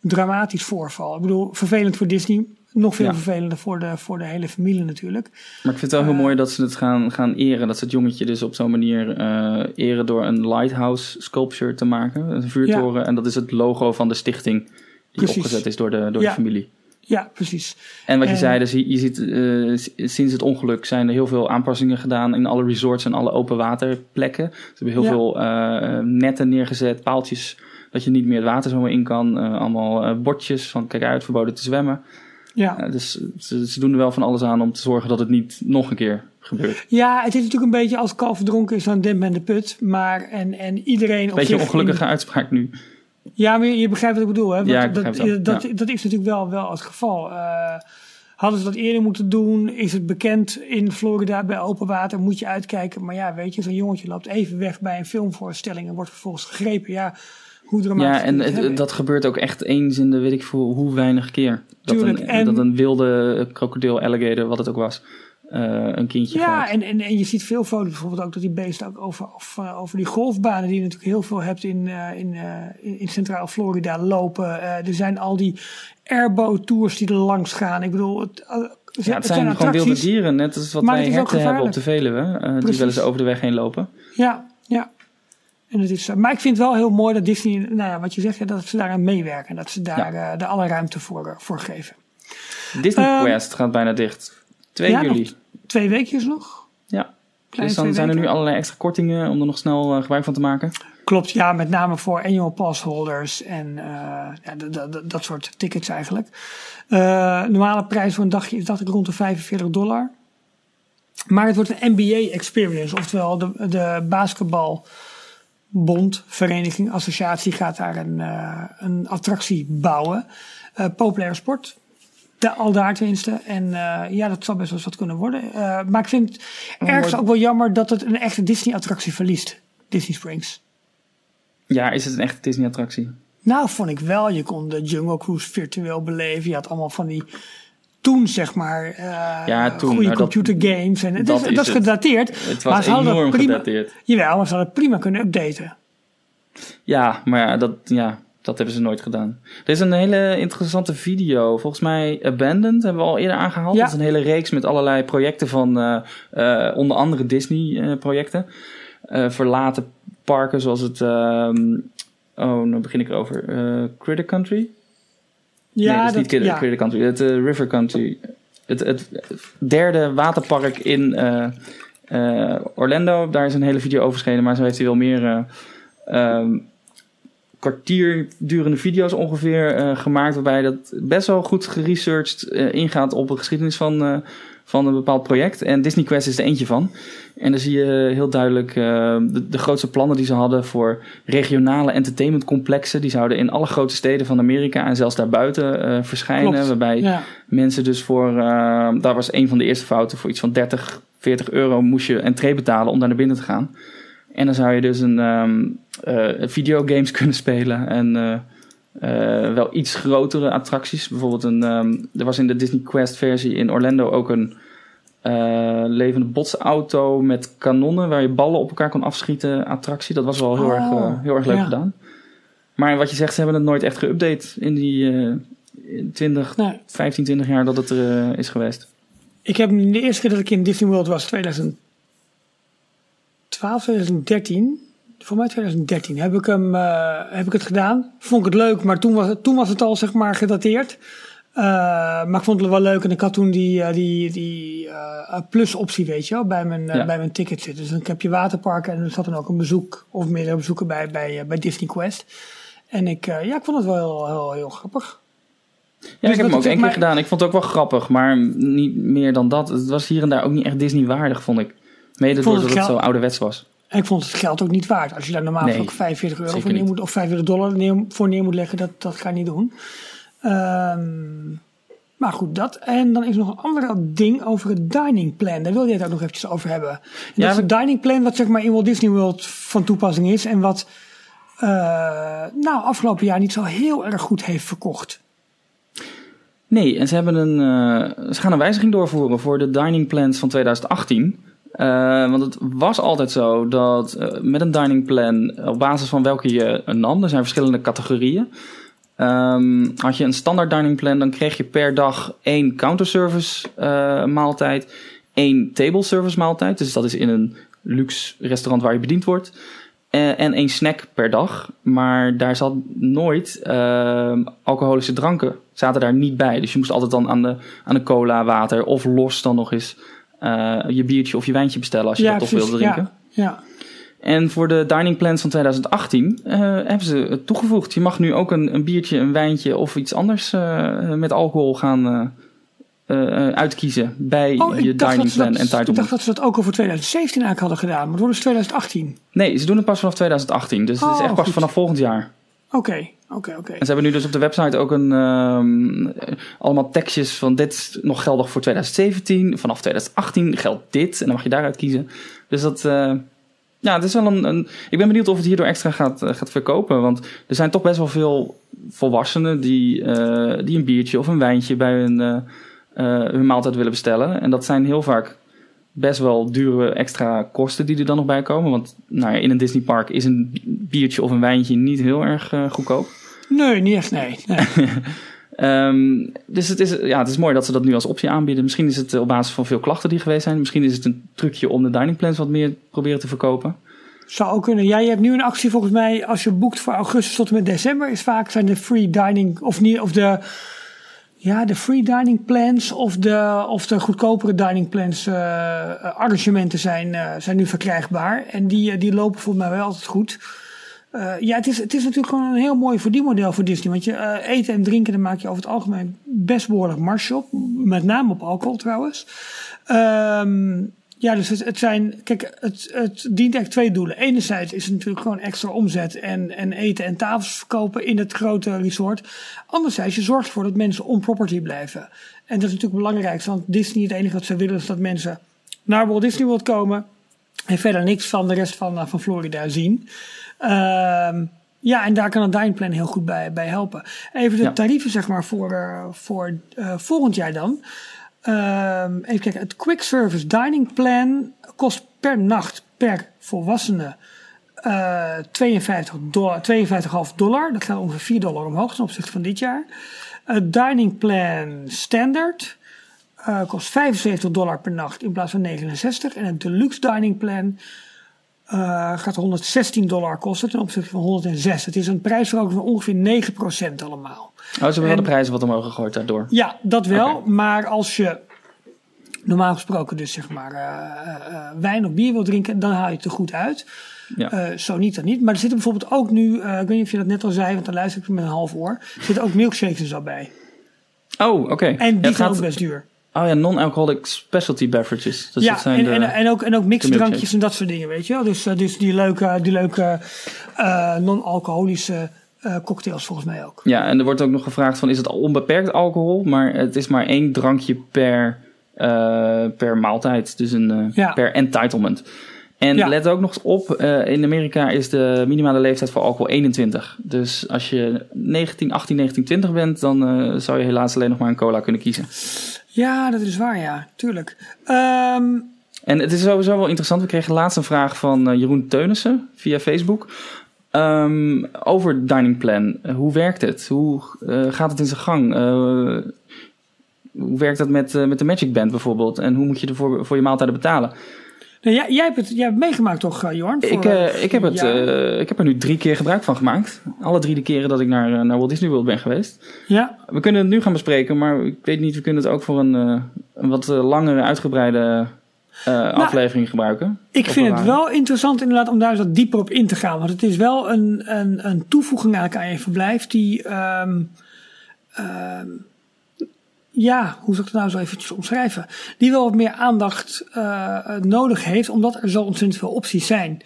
dramatisch voorval. Ik bedoel, vervelend voor Disney. Nog veel ja. vervelender voor de, voor de hele familie natuurlijk. Maar ik vind het wel heel mooi dat ze het gaan, gaan eren. Dat ze het jongetje dus op zo'n manier uh, eren door een lighthouse sculpture te maken. Een vuurtoren. Ja. En dat is het logo van de stichting die precies. opgezet is door de, door de familie. Ja, precies. En wat je en, zei, dus je, je ziet uh, sinds het ongeluk zijn er heel veel aanpassingen gedaan in alle resorts en alle open waterplekken. Ze hebben heel veel netten neergezet, paaltjes Dat je niet meer het water zomaar in kan. allemaal bordjes van kijk uit, verboden te zwemmen. Ja. dus ze, ze, doen er wel van alles aan om te zorgen dat het niet nog een keer gebeurt. Ja, het is natuurlijk een beetje als kalf verdronken is, dan dempt men de put. Maar en, en iedereen. Beetje een ongelukkige uitspraak nu. Ja, maar je, begrijpt wat ik bedoel. Hè? ja, dat, dat, dat, dat, is natuurlijk wel, wel het geval. Uh, hadden ze dat eerder moeten doen? Is het bekend in Florida bij open water? Moet je uitkijken. Maar ja, weet je, zo'n jongetje loopt even weg bij een filmvoorstelling en wordt vervolgens gegrepen. Ja, hoe dramatisch. Ja, en dat gebeurt ook echt eens in de weet ik veel hoe weinig keer. Dat, Tuurlijk, een, en, dat een wilde krokodil, alligator, wat het ook was, uh, een kindje Ja, en, en, en je ziet veel foto's bijvoorbeeld ook dat die beesten ook over, over, eh, over die golfbanen die je natuurlijk heel veel hebt in, uh, in, uh, in Centraal Florida lopen. er zijn al die airboat tours die er langs gaan. Ik bedoel, het, ja, het, zijn, gewoon wilde dieren, net als wat wij herten hebben op de Veluwe, die wel eens over de weg heen lopen. Ja, ja. En het is, maar ik vind het wel heel mooi dat Disney, nou ja, wat je zegt, dat ze daaraan meewerken. Dat ze daar ja. de alle ruimte voor, voor geven. Disney ehm, Quest gaat bijna dicht. 2 juli twee weekjes nog. Ja. dus dan zijn er nu allerlei extra kortingen om er nog snel uh, gebruik van te maken. Klopt, ja, met name voor annual pass holders en uh, ja, dat soort tickets eigenlijk. Normale prijs voor een dagje is dacht ik rond de 45 dollar. Maar het wordt een NBA experience, oftewel de, de basketbalbond, vereniging, associatie gaat daar een, uh, een attractie bouwen. populaire sport, de, al daar tenminste. En uh, ja, dat zal best wel eens wat kunnen worden. Uh, maar ik vind het ergens ook wel jammer dat het een echte Disney-attractie verliest. Disney Springs. Ja, is het een echte Disney-attractie? Nou, vond ik wel. Je kon de Jungle Cruise virtueel beleven. Je had allemaal van die toen zeg maar uh, ja, toen, goede nou, computer games. En het dat is, dat is gedateerd. Het was maar enorm prima, gedateerd. Jawel, maar ze hadden het prima kunnen updaten. Ja, maar ja, dat, ja, dat hebben ze nooit gedaan. Er is een hele interessante video. Volgens mij Abandoned hebben we al eerder aangehaald. Dat is een hele reeks met allerlei projecten van uh, uh, onder andere Disney-projecten. Verlaten parken zoals het... Ehm, oh, nu begin ik erover. Critter Country? Ja, nee, dat is niet ja. Country. Het River Country. Het, het, derde waterpark in Orlando. Daar is een hele video over. Maar zo heeft hij wel meer... Um, kwartier durende video's ongeveer gemaakt. Waarbij dat best wel goed geresearched ingaat op de geschiedenis van, van een bepaald project. En Disney Quest is er eentje van. En dan zie je heel duidelijk de, de, grootste plannen die ze hadden voor regionale entertainmentcomplexen. Die zouden in alle grote steden van Amerika en zelfs daarbuiten verschijnen. Waarbij mensen dus voor, daar was een van de eerste fouten, voor iets van 30, 40 euro moest je entree betalen om daar naar binnen te gaan. En dan zou je dus een um, uh, videogames kunnen spelen en uh, uh, wel iets grotere attracties. Bijvoorbeeld een, um, er was in de Disney Quest versie in Orlando ook een levende botsauto met kanonnen waar je ballen op elkaar kon afschieten attractie. Dat was wel heel, erg, oh, heel erg leuk gedaan. Maar wat je zegt, ze hebben het nooit echt geüpdate in die 20, nee. 15, 20 jaar dat het er is geweest. Ik heb de eerste keer dat ik in Disney World was, 2000 2012, 2013, voor mij 2013, heb ik, hem, uh, heb ik het gedaan. Vond ik het leuk, maar toen was het, toen was het al zeg maar gedateerd. Uh, maar ik vond het wel leuk en ik had toen die, uh, die, die plus optie, weet je wel, bij mijn, ja. bij mijn ticket zitten. Dus dan heb je waterparken en er zat dan ook een bezoek of meerdere bezoeken bij, bij, bij Disney Quest. En ik, ja, ik vond het wel heel, heel, heel grappig. Ja, dus ik heb hem ook één keer gedaan. Ik vond het ook wel grappig, maar niet meer dan dat. Het was hier en daar ook niet echt Disney waardig, vond ik. Mede doordat het, het zo ouderwets was. En ik vond het geld ook niet waard. Als je daar normaal ook 45 euro voor neer moet, of 45 dollar neer, voor neer moet leggen, dat, dat ga je niet doen. Um, maar goed, dat. En dan is nog een ander ding over het dining plan. Daar wil je het ook nog eventjes over hebben. En ja, dat is het dining plan wat zeg maar in Walt Disney World van toepassing is. En wat uh, nou afgelopen jaar niet zo heel erg goed heeft verkocht. Nee, en ze, hebben een, uh, ze gaan een wijziging doorvoeren voor de dining plans van 2018. Uh, want het was altijd zo dat uh, met een dining plan, op basis van welke je nam, er zijn verschillende categorieën. Um, had je een standaard dining plan, dan kreeg je per dag één counterservice uh, maaltijd, één table service maaltijd. Dus dat is in een luxe restaurant waar je bediend wordt. en één snack per dag. Maar daar zat nooit ehm, alcoholische dranken, zaten daar niet bij. Dus je moest altijd dan aan de, aan de cola, water of los dan nog eens je biertje of je wijntje bestellen als je dat toch wil drinken. Ja, ja. En voor de dining plans van 2018 uh, hebben ze het toegevoegd. Je mag nu ook een, een biertje, een wijntje of iets anders uh, met alcohol gaan uh, uitkiezen bij oh, je dining plan en entitlement. Ik dacht dat ze dat ook al voor 2017 eigenlijk hadden gedaan, maar het wordt dus 2018. Nee, ze doen het pas vanaf 2018, dus Oh, het is echt pas goed. vanaf volgend jaar. Oké, En ze hebben nu dus op de website ook een, um, allemaal tekstjes van dit is nog geldig voor 2017. Vanaf 2018 geldt dit en dan mag je daaruit kiezen. Dus dat, uh, ja, het is wel een, een, Ik ben benieuwd of het hierdoor extra gaat, uh, gaat verkopen. Want er zijn toch best wel veel volwassenen die, die een biertje of een wijntje bij hun, maaltijd willen bestellen. En dat zijn heel vaak best wel dure extra kosten die er dan nog bij komen. Want nou ja, in een Disneypark is een biertje of een wijntje niet heel erg goedkoop. Nee, niet echt, nee. nee. um, dus het is, ja, het is mooi dat ze dat nu als optie aanbieden. Misschien is het op basis van veel klachten die geweest zijn. Misschien is het een trucje om de dining plans wat meer proberen te verkopen. Zou ook kunnen. Jij hebt nu een actie volgens mij, als je boekt voor augustus tot en met december, is vaak zijn de free dining, of niet, of de ja, de free dining plans of de, of de goedkopere dining plans uh, arrangementen zijn, uh, zijn nu verkrijgbaar. En die, die lopen volgens mij wel altijd goed. Uh, ja, het is, het is natuurlijk gewoon een heel mooi verdienmodel voor Disney. Want je eten en drinken, daar maak je over het algemeen best behoorlijk marge op. Met name op alcohol trouwens. Um, ja, dus het, zijn, kijk, het, het dient eigenlijk twee doelen. Enerzijds is het natuurlijk gewoon extra omzet en, en eten en tafels verkopen in het grote resort. Anderzijds, je zorgt ervoor dat mensen on property blijven. En dat is natuurlijk belangrijk, want Disney, het enige wat ze willen is dat mensen naar Walt Disney World komen en verder niks van de rest van, van Florida zien. Um, ja, en daar kan een dining plan heel goed bij, bij helpen. Even de Ja. tarieven, zeg maar, voor, uh, voor uh, volgend jaar dan. Um, even kijken, het Quick Service Dining Plan kost per nacht per volwassene uh, 52 dollar, 52,5 dollar. Dat gaat ongeveer 4 dollar omhoog ten opzichte van dit jaar. Het Dining Plan Standard uh, kost 75 dollar per nacht in plaats van 69. En het Deluxe Dining Plan uh, gaat 116 dollar kosten ten opzichte van 106. Het is een prijsverhoging van ongeveer 9% allemaal. Oh, ze hebben wel de prijzen wat omhoog gegooid daardoor. Ja, dat wel. Maar als je normaal gesproken dus zeg maar uh, uh, wijn of bier wil drinken, dan haal je het er goed uit. Ja. Uh, zo niet dan niet. Maar er zitten bijvoorbeeld ook nu, ik weet niet of je dat net al zei, want dan luister ik met een half oor. Er zitten ook milkshakes en zo bij. Oh, oké. Okay. En die ja, zijn gaat... ook best duur. Oh ja, non-alcoholic specialty beverages. Dus ja, dat zijn en, de, en, en, ook, en ook mixdrankjes en dat soort dingen, weet je wel. Dus, uh, dus die leuke, die leuke uh, non-alcoholische uh, cocktails volgens mij ook. Ja, en er wordt ook nog gevraagd van is het onbeperkt alcohol? Maar het is maar één drankje per, uh, per maaltijd. Dus een, ja. per entitlement. En Ja. let ook nog op, uh, in Amerika is de minimale leeftijd voor alcohol 21. Dus als je 19, 18, 19, 20 bent, dan uh, zou je helaas alleen nog maar een cola kunnen kiezen. Ja, dat is waar, ja, tuurlijk. Um, en het is sowieso wel interessant. We kregen laatst een vraag van uh, Jeroen Teunissen via Facebook. Um, over Dining Plan. hoe werkt het? Hoe gaat het in zijn gang? Hoe werkt dat met, met de Magic Band bijvoorbeeld? En hoe moet je ervoor voor je maaltijden betalen? Nou, jij, jij, hebt het, jij hebt meegemaakt toch, uh, Jorn? Ik, uh, ik, heb het, uh, ik heb er nu drie keer gebruik van gemaakt. Alle drie de keren dat ik naar, naar Walt Disney World ben geweest. Ja. We kunnen het nu gaan bespreken, maar ik weet niet, we kunnen het ook voor een, een wat langere, uitgebreide nou, aflevering gebruiken. Ik vind het wel interessant inderdaad om daar eens wat dieper op in te gaan. Want het is wel een, een, een toevoeging eigenlijk aan je verblijf die... Um, um, ja, hoe zou ik het nou zo eventjes omschrijven? Die wel wat meer aandacht uh, nodig heeft, omdat er zo ontzettend veel opties zijn.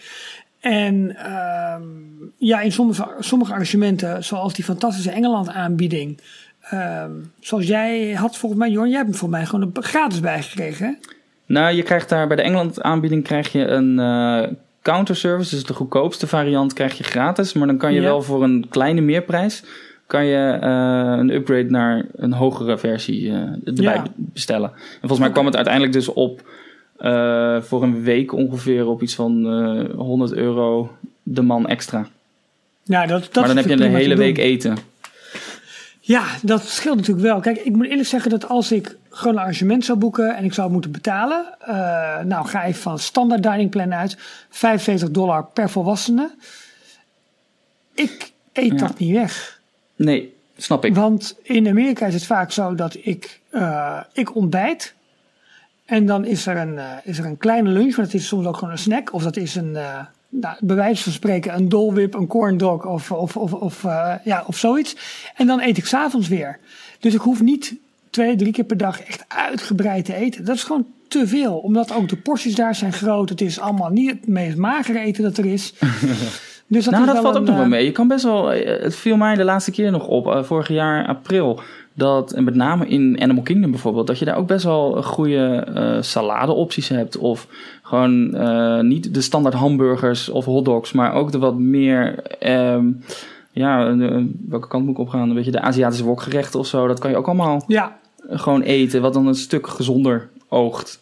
En um, ja, in sommige, sommige arrangementen, zoals die fantastische Engeland aanbieding, um, zoals jij had volgens mij, Jorn, jij hebt hem voor mij gewoon gratis bijgekregen. Nou, je krijgt daar bij de Engeland aanbieding krijg je een uh, counterservice, dus de goedkoopste variant krijg je gratis, maar dan kan je ja. wel voor een kleine meerprijs kan je uh, een upgrade naar een hogere versie uh, erbij ja. bestellen. En volgens mij kwam het uiteindelijk dus op uh, voor een week ongeveer op iets van 100 euro de man extra. Ja, dat, dat maar dan heb je een hele week eten. Ja, dat scheelt natuurlijk wel. Kijk, ik moet eerlijk zeggen dat als ik gewoon een arrangement zou boeken en ik zou moeten betalen, nou ga even van standaard dining plan uit, 45 dollar per volwassene. Ik eet ja. dat niet weg. Nee, snap ik. Want in Amerika is het vaak zo dat ik, uh, ik ontbijt. En dan is er, een, uh, is er een kleine lunch, maar dat is soms ook gewoon een snack. Of dat is een, uh, nou, bij wijze van spreken een dolwip, een corn dog of, of, of, of, ja, of zoiets. En dan eet ik s'avonds weer. Dus ik hoef niet twee, drie keer per dag echt uitgebreid te eten. Dat is gewoon te veel. Omdat ook de porties daar zijn groot. Het is allemaal niet het meest magere eten dat er is. Dus dat nou, dat valt ook nog wel mee. Je kan best wel. Het viel mij de laatste keer nog op, vorig jaar april dat, en met name in Animal Kingdom bijvoorbeeld, dat je daar ook best wel goede uh, saladeopties hebt. Of gewoon uh, niet de standaard hamburgers of hotdogs, maar ook de wat meer. Um, ja, de, welke kant moet ik opgaan? Een beetje de Aziatische wokgerechten of zo. Dat kan je ook allemaal ja. gewoon eten, wat dan een stuk gezonder oogt.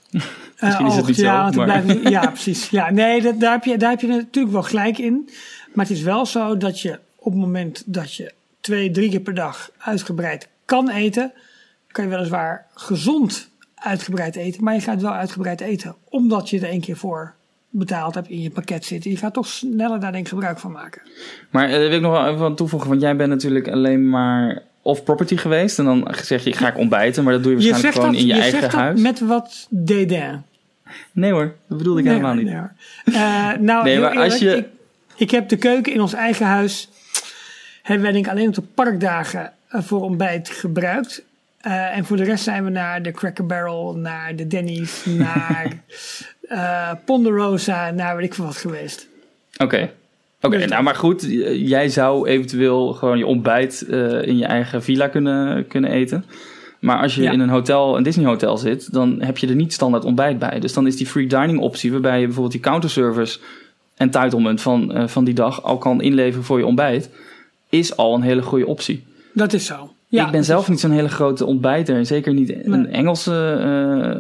Misschien is het niet ja, zo. Maar... Blijft, ja, precies. Ja, nee, dat, daar, heb je, daar heb je natuurlijk wel gelijk in. Maar het is wel zo dat je op het moment dat je twee, drie keer per dag uitgebreid kan eten, kan je weliswaar gezond uitgebreid eten, maar je gaat wel uitgebreid eten, omdat je er één keer voor betaald hebt in je pakket zitten. Je gaat toch sneller daar denk ik gebruik van maken. Maar uh, wil ik nog wel even aan toevoegen, want jij bent natuurlijk alleen maar off-property geweest en dan zeg je, ga ik ontbijten, maar dat doe je waarschijnlijk gewoon in je, je eigen zegt huis. met wat dédain. Nee hoor, dat bedoelde ik helemaal niet. Nee, uh, nou, nee, maar als je... Ik, ik, heb de keuken in ons eigen huis, hebben wij denk ik alleen op de parkdagen eh, voor ontbijt gebruikt. Uh, en voor de rest zijn we naar de Cracker Barrel, naar de Denny's, naar uh, Ponderosa, naar weet ik veel wat geweest. Oké. Oké, dus nou maar goed, jij zou eventueel gewoon je ontbijt uh, in je eigen villa kunnen, kunnen eten. Maar als je in een hotel, een Disney hotel zit, dan heb je er niet standaard ontbijt bij. Dus dan is die free dining optie, waarbij je bijvoorbeeld die counterservice entitlement van, uh, van die dag al kan inleveren voor je ontbijt, is al een hele goede optie. Dat is zo. Ja, ik ben zelf niet zo'n hele grote ontbijter. Zeker niet een Engelse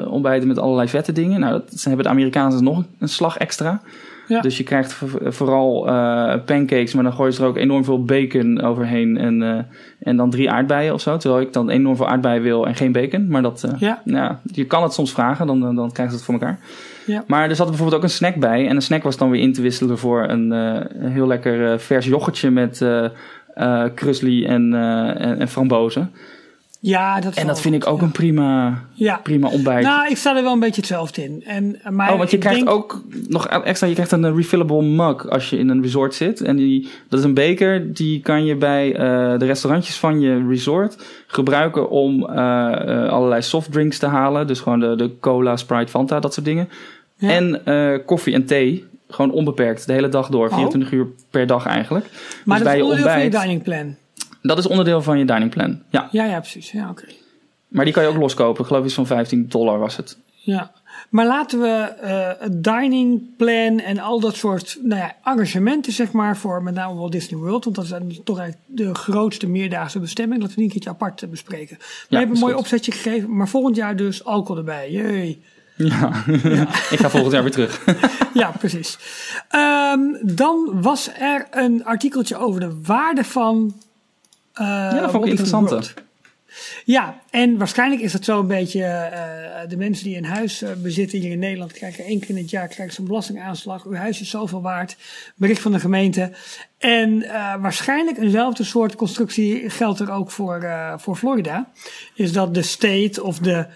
uh, ontbijter met allerlei vette dingen. Nou, dat hebben de Amerikanen nog een slag extra. Ja. Dus je krijgt vooral uh, pancakes, maar dan gooi je er ook enorm veel bacon overheen. En, uh, en dan drie aardbeien of zo. Terwijl ik dan enorm veel aardbeien wil en geen bacon. Maar dat, ja. Nou, je kan het soms vragen, dan, dan krijg je het voor elkaar. Ja. Maar er zat bijvoorbeeld ook een snack bij. En de snack was dan weer in te wisselen voor een, een heel lekker vers yoghurtje met uh, krusli en, uh, en, en, frambozen. Ja, dat En dat vind ik ook een prima, ja. prima ontbijt. Nou, ik sta er wel een beetje hetzelfde in. En, maar oh, want je krijgt ook nog extra, je krijgt een refillable mug als je in een resort zit. En die, dat is een beker, die kan je bij uh, de restaurantjes van je resort gebruiken om uh, allerlei softdrinks te halen. Dus gewoon de, de cola, Sprite, Fanta, dat soort dingen. Ja. En koffie en thee. Gewoon onbeperkt, de hele dag door, 24 uur per dag eigenlijk. Maar dus dat is onderdeel ontbijt, van je dining plan? Dat is onderdeel van je dining plan, ja. Ja, ja, precies. Ja, oké. Maar die kan je ook loskopen. Ik geloof iets van 15 dollar was het. Ja, maar laten we uh, het dining plan en al dat soort nou ja, arrangementen, zeg maar, voor met name Walt Disney World, want dat is toch eigenlijk de grootste meerdaagse bestemming, dat we die een keertje apart bespreken. We ja, hebben een mooi opzetje gegeven, maar volgend jaar dus alcohol erbij. Jee. Ja, ik ga volgend jaar weer terug. ja, precies. Um, dan was er een artikeltje over de waarde van. Uh, ja, dat vond ik interessant. Ja, en waarschijnlijk is dat zo een beetje. Uh, de mensen die een huis uh, bezitten hier in Nederland krijgen één keer in het jaar krijgen ze een belastingaanslag. Uw huis is zoveel waard. Bericht van de gemeente. En waarschijnlijk eenzelfde soort constructie geldt er ook voor, voor Florida. Is dat de state of de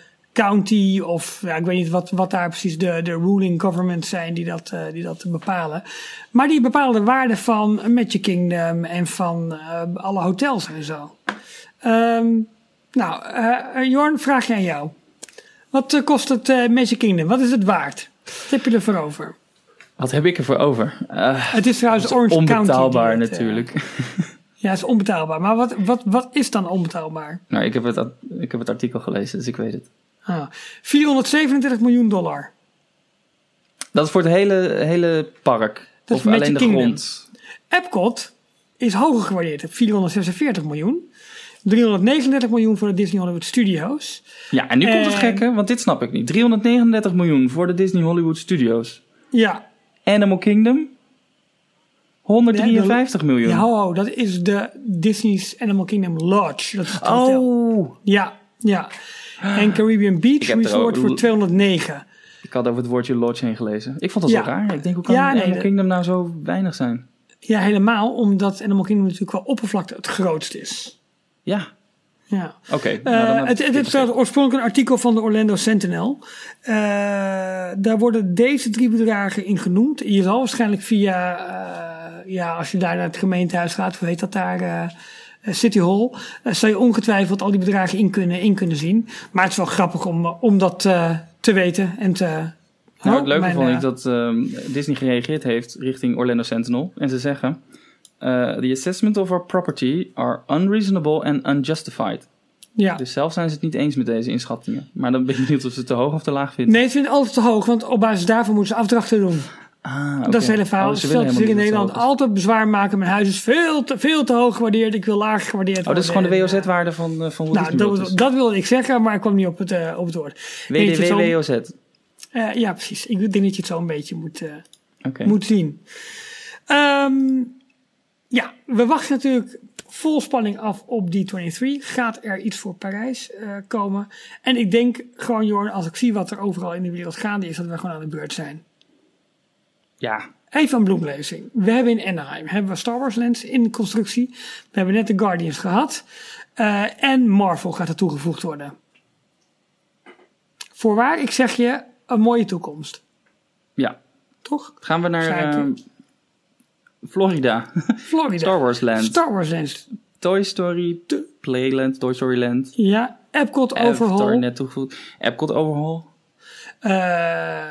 county of ja, ik weet niet wat, wat daar precies de, de ruling governments zijn die dat, uh, die dat bepalen. Maar die bepalen de waarde van Magic Kingdom en van uh, alle hotels en zo. Um, nou, uh, Jorn, vraag je aan jou. Wat kost het Magic Kingdom? Wat is het waard? Wat heb je ervoor over? Wat heb ik ervoor over? het is trouwens is Orange onbetaalbaar County. natuurlijk. Ja, het is onbetaalbaar. Maar wat, wat, wat is dan onbetaalbaar? Nou, ik heb, het, ik heb het artikel gelezen, dus ik weet het. Ah, 437 miljoen dollar. Dat is voor het hele, hele park. Dat of alleen de Kingdom. grond. Epcot is hoger gewaardeerd. 446 miljoen. 339 miljoen voor de Disney Hollywood Studios. Ja, en nu komt het gekke, want dit snap ik niet. 339 miljoen voor de Disney Hollywood Studios. Ja. Animal Kingdom? 153 miljoen. Ja, dat is de Disney's Animal Kingdom Lodge. Dat is het oh. Ja, ja. En Caribbean Beach Resort voor 209. Ik had over het woordje lodge heen gelezen. Ik vond dat zo raar. Ik denk, hoe kan ja, Animal Kingdom nou zo weinig zijn? Ja, helemaal. Omdat Animal Kingdom natuurlijk qua oppervlakte het grootst is. Ja. Ja. Oké. Nou, heb het, het, oorspronkelijk een artikel van de Orlando Sentinel. Uh, daar worden deze drie bedragen in genoemd. Je zal waarschijnlijk via, uh, ja, als je daar naar het gemeentehuis gaat, hoe heet dat daar, City Hall, zal je ongetwijfeld al die bedragen in kunnen, in kunnen zien. Maar het is wel grappig om, om dat te weten en te. Nou, het leuke mijn, vond eh, ik dat ehm, Disney gereageerd heeft richting Orlando Sentinel. En ze zeggen... eh, The assessment of our property are unreasonable and unjustified. Ja. Dus zelf zijn ze het niet eens met deze inschattingen. Maar dan ben ik benieuwd of ze het te hoog of te laag vinden. Nee, ik vind het altijd te hoog, want op basis daarvan moeten ze afdrachten doen. Ah, Dat is het hele verhaal. Oh, ze willen in Nederland altijd bezwaar maken. Mijn huis is veel te, veel te hoog gewaardeerd. Ik wil laag gewaardeerd is. Oh, dat is gewoon de worden. WOZ-waarde van, eh, van eh, Walt Nou, dat, dat wilde ik zeggen, maar ik kwam niet op het, eh, op het woord. WDW-WOZ. Eh, ja, precies. Ik denk dat je het zo een beetje moet, Oké. moet zien. Ehm, ja, we wachten natuurlijk vol spanning af op D23. Gaat er iets voor Parijs eh, komen? En ik denk gewoon, Jorn, als ik zie wat er overal in de wereld gaande is, dat we gewoon aan de beurt zijn. Ja, Even een bloemlezing. We hebben in Anaheim hebben we Star Wars Lands in constructie. We hebben net de Guardians gehad. Eh, en Marvel gaat er toegevoegd worden. Voorwaar, ik zeg je, een mooie toekomst. ja. Toch? Gaan we naar ehm, Florida. Florida. Star Wars Land. Star Wars Lands. Toy Story Playland, Toy Story Land. Ja, Epcot Avatar Overhaul. net toegevoegd. Epcot Overhaul. Eh,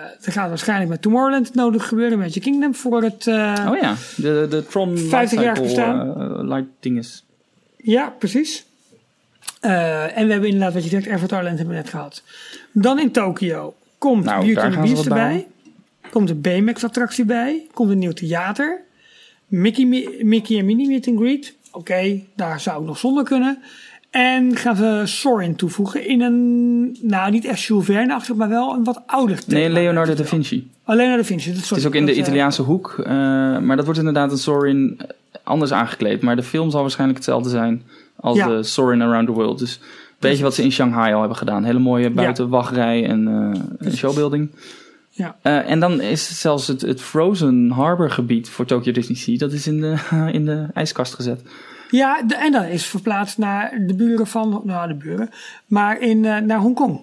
er gaat waarschijnlijk met Tomorrowland het nodig gebeuren. Met je Kingdom voor het... eh, Oh ja, de, de Tron 50 jaar bestaan. eh, light dinges. Ja, precies. En we hebben inderdaad, wat je zegt, Avatar Land hebben we net gehad. Dan in Tokio komt Nou, Beauty and the Beast erbij. Komt een BMX-attractie bij. Komt een nieuw theater. Mickey, Mi- Mickey en Minnie Meet and Greet. Oké, daar zou ik nog zonder kunnen. En gaan ze Sorin toevoegen in een, nou niet echt Jules Verne-achtig, maar wel een wat ouder thema. Nee, Leonardo da Vinci. Alleen naar de Vinci. Dat, Het is ook in de Italiaanse hoek, eh, maar dat wordt inderdaad een Sorin eh, anders aangekleed. Maar de film zal waarschijnlijk hetzelfde zijn als Ja. de Sorin Around the World. Dus weet je wat ze in Shanghai al hebben gedaan? Hele mooie buitenwachtrij en eh, showbuilding. Ja. Eh, en dan is zelfs het, het Frozen Harbor gebied voor Tokyo Disney Sea, dat is in de, in de ijskast gezet. Ja, de, en dat is verplaatst naar de buren van, nou de buren, maar in, eh, naar Hongkong.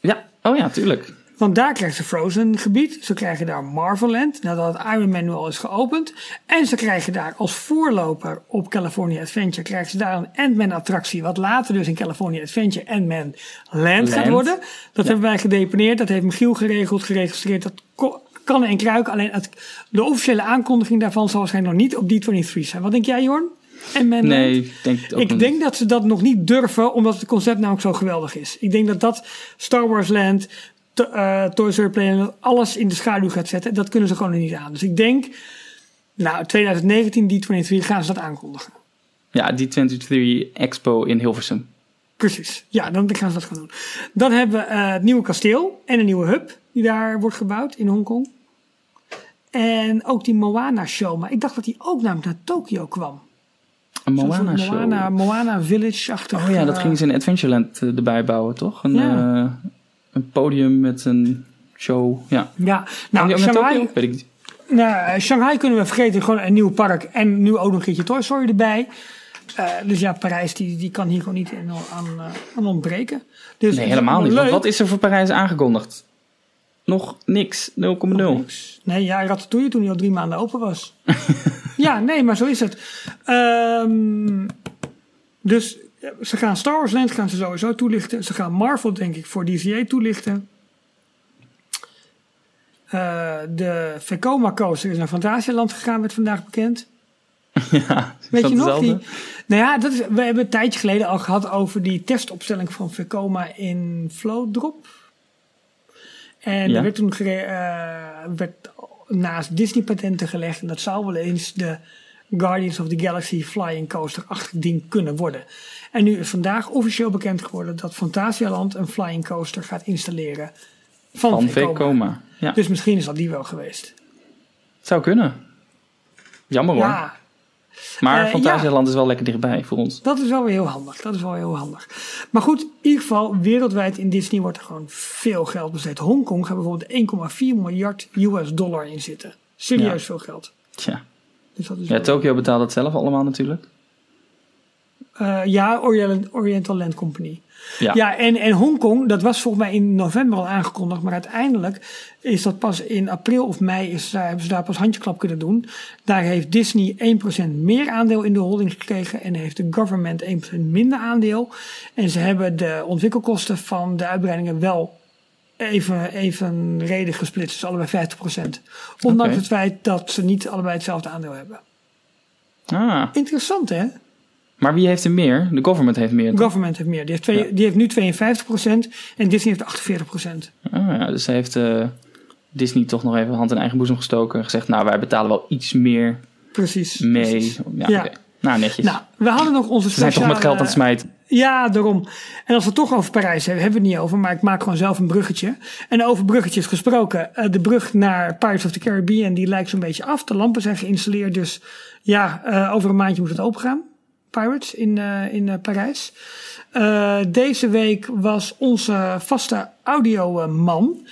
Ja, oh ja, tuurlijk. Want daar krijgen ze Frozen gebied. Ze krijgen daar Marveland, nadat het Iron Man nu al is geopend. En ze krijgen daar als voorloper op California Adventure, krijgen ze daar een Ant-Man attractie. Wat later dus in California Adventure Ant-Man Land, gaat Land. worden. Dat hebben wij gedeponeerd, dat heeft Michiel geregeld, geregistreerd. Dat kan en kruiken. Alleen het, de officiële aankondiging daarvan zal waarschijnlijk nog niet op D23 zijn. Wat denk jij Jorn? Nee, ik denk ook Ik dat ze dat nog niet durven, omdat het concept namelijk zo geweldig is. Ik denk dat dat Star Wars Land, to, eh, Toy Story Playland, alles in de schaduw gaat zetten. Dat kunnen ze gewoon niet aan. Dus ik denk, nou, 2019, D23 gaan ze dat aankondigen. Ja, die 23 Expo in Hilversum. Precies. Ja, dan gaan ze dat gewoon doen. Dan hebben we eh, het nieuwe kasteel en een nieuwe hub die daar wordt gebouwd in Hongkong. En ook die Moana show. Maar ik dacht dat die ook namelijk naar Tokio kwam. Een Moana show. Moana, Moana Village-achtig. Oh ja, dat eh, gingen ze in Adventureland eh, erbij bouwen, toch? Een, Ja. eh, een podium met een show. Ja. Ja, nou, Shanghai? Weet ik niet. Nou, Shanghai kunnen we vergeten. Gewoon een nieuw park. En nu ook nog een keertje Toy Story erbij. Dus ja, Parijs die, die kan hier gewoon niet in, aan, aan ontbreken. Dus Nee, helemaal niet. leuk. Want wat is er voor Parijs aangekondigd? Nog niks. 0,0. Nee, ja, Ratatouille toen hij al drie maanden open was. ja, nee, maar zo is het. Ehm, dus ze gaan Star Wars Land gaan ze sowieso toelichten. Ze gaan Marvel, denk ik, voor DCA toelichten. Eh, de Vekoma coaster is naar Fantasialand gegaan, werd vandaag bekend. ja, Weet je nog? hetzelfde? Die, nou ja, dat is, we hebben een tijdje geleden al gehad over die testopstelling van Vekoma in Flowdrop. En Ja. er werd toen eh, werd naast Disney patenten gelegd. En dat zou wel eens de Guardians of the Galaxy Flying Coaster achtig ding kunnen worden. En nu is vandaag officieel bekend geworden dat Fantasialand een Flying Coaster gaat installeren. Van, Van Vekoma. Vekoma. Ja, Dus misschien is dat die wel geweest. zou kunnen. Jammer hoor. Ja, maar Eh, Fantasialand is wel lekker dichtbij voor ons. Dat is wel weer heel handig. Dat is wel heel handig. Maar goed, in ieder geval, wereldwijd in Disney wordt er gewoon veel geld besteed. Hongkong gaat bijvoorbeeld 1,4 miljard US dollar in zitten. Serieus Ja. veel geld. Tja. Dus dat is Ja, Tokio betaalt het zelf allemaal natuurlijk. Uh, ja, Oriental, Oriental Land Company. Ja. Ja, en, en Hongkong, dat was volgens mij in november al aangekondigd. Maar uiteindelijk is dat pas in april of mei, is, daar, hebben ze daar pas handjeklap kunnen doen. Daar heeft Disney 1% meer aandeel in de holding gekregen. En heeft de government 1% minder aandeel. En ze hebben de ontwikkelkosten van de uitbreidingen wel even, even redig gesplitst. Dus allebei 50%. Ondanks het feit dat ze niet allebei hetzelfde aandeel hebben. Ah, Interessant hè? Maar wie heeft er meer? De government heeft meer. toch? Government heeft meer. Die heeft, twee, die heeft nu 52% en Disney heeft 48%. Ah, ja, dus heeft eh, Disney toch nog even hand in eigen boezem gestoken en gezegd, nou wij betalen wel iets meer Precies. mee. precies. Ja. Nou, netjes. Nou, we hadden nog onze Ze zijn toch speciale... met geld aan het smijten. Ja, daarom. En als we het toch over Parijs hebben, hebben we het niet over, maar ik maak gewoon zelf een bruggetje. En over bruggetjes gesproken, eh, de brug naar Pirates of the Caribbean, die lijkt zo'n beetje af. De lampen zijn geïnstalleerd, dus ja, eh, over een maandje moet het opengaan. Pirates in, eh, in eh, Parijs. Eh, deze week was onze vaste audioman,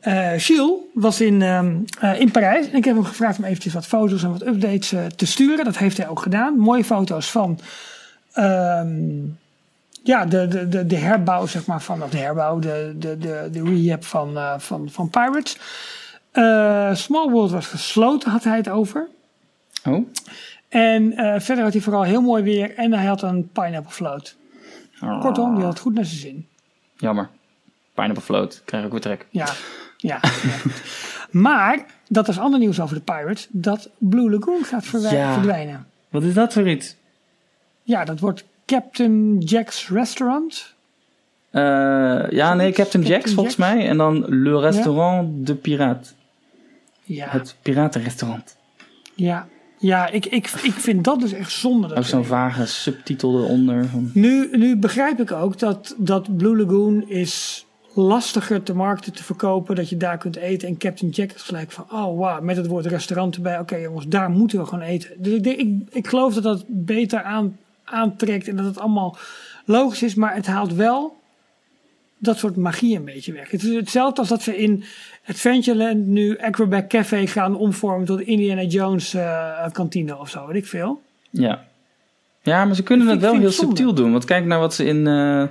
eh Gilles, was in, ehm, eh, in Parijs. En ik heb hem gevraagd om eventjes wat foto's en wat updates te sturen. Dat heeft hij ook gedaan. Mooie foto's van ehm, ja, de, de, de, herbouw, zeg maar, van de herbouw, de, de, de, rehab van, van, van Pirates. Small World was gesloten, had hij het over. Oh, En eh, verder had hij vooral heel mooi weer en hij had een pineapple float. Kortom, die had het goed naar zijn zin. jammer. Pineapple float, krijg ik weer trek. Ja, ja. ja. maar, dat is ander nieuws over de Pirates, dat Blue Lagoon gaat Ja. verdwijnen. Wat is dat voor iets? Ja, dat wordt Captain Jack's Restaurant. Eh, ja, nee, Captain Jack's Captain volgens Jack's? mij. En dan Le Restaurant de Piraat. Ja, Het piratenrestaurant. ja. Ja ik, ik, ik vind dat dus echt zonde. dat Ook zo'n vage subtitel eronder. Nu, nu begrijp ik ook dat, dat Blue Lagoon is lastiger te markten, te verkopen, dat je daar kunt eten. En Captain Jack is gelijk van, oh wow, met het woord restaurant erbij. Oké jongens, daar moeten we gewoon eten. Dus ik, ik, ik geloof dat dat beter aan, aantrekt en dat het allemaal logisch is. Maar het haalt wel dat soort magie een beetje weg. Het is hetzelfde als dat ze in Adventureland nu Acrobat Café gaan omvormen tot Indiana Jones eh, kantine of zo, weet ik veel. ja. Ja, maar ze kunnen het wel heel zonde. subtiel doen. Want kijk naar wat ze in eh,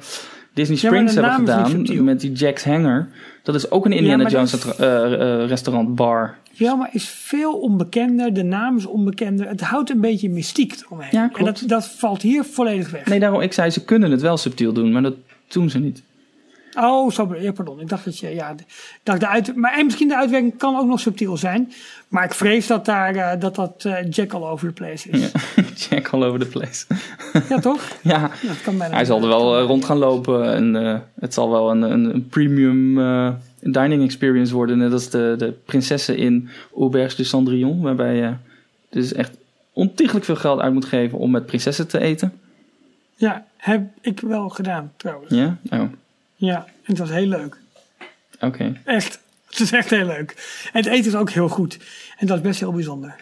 Disney Springs hebben gedaan. Met die Jack's Hanger. Dat is ook een Indiana Jones dat is- uh, restaurant bar. Ja, maar is veel onbekender. De naam is onbekender. Het houdt een beetje mystiek eromheen. Ja, en dat, dat valt hier volledig weg. Nee, daarom, ik zei ze kunnen het wel subtiel doen. Maar dat doen ze niet. Oh, zo, ja, pardon. Ik dacht dat je, ja, dat de uit, maar en misschien de uitwerking kan ook nog subtiel zijn. Maar ik vrees dat daar, eh, dat, dat eh, Jack all over the place is. Ja, Jack all over the place. toch? ja, Ja, dat kan bijna hij zal er wel eh, rond gaan lopen. En het zal wel een, een, een premium dining experience worden. Net als de, de prinsessen in Auberge de Cendrillon. Waarbij je dus echt ontiegelijk veel geld uit moet geven om met prinsessen te eten. Ja, heb ik wel gedaan trouwens. Ja? Oh. Ja, en het was heel leuk. Echt. Het is echt heel leuk. En het eten is ook heel goed. En dat is best heel bijzonder.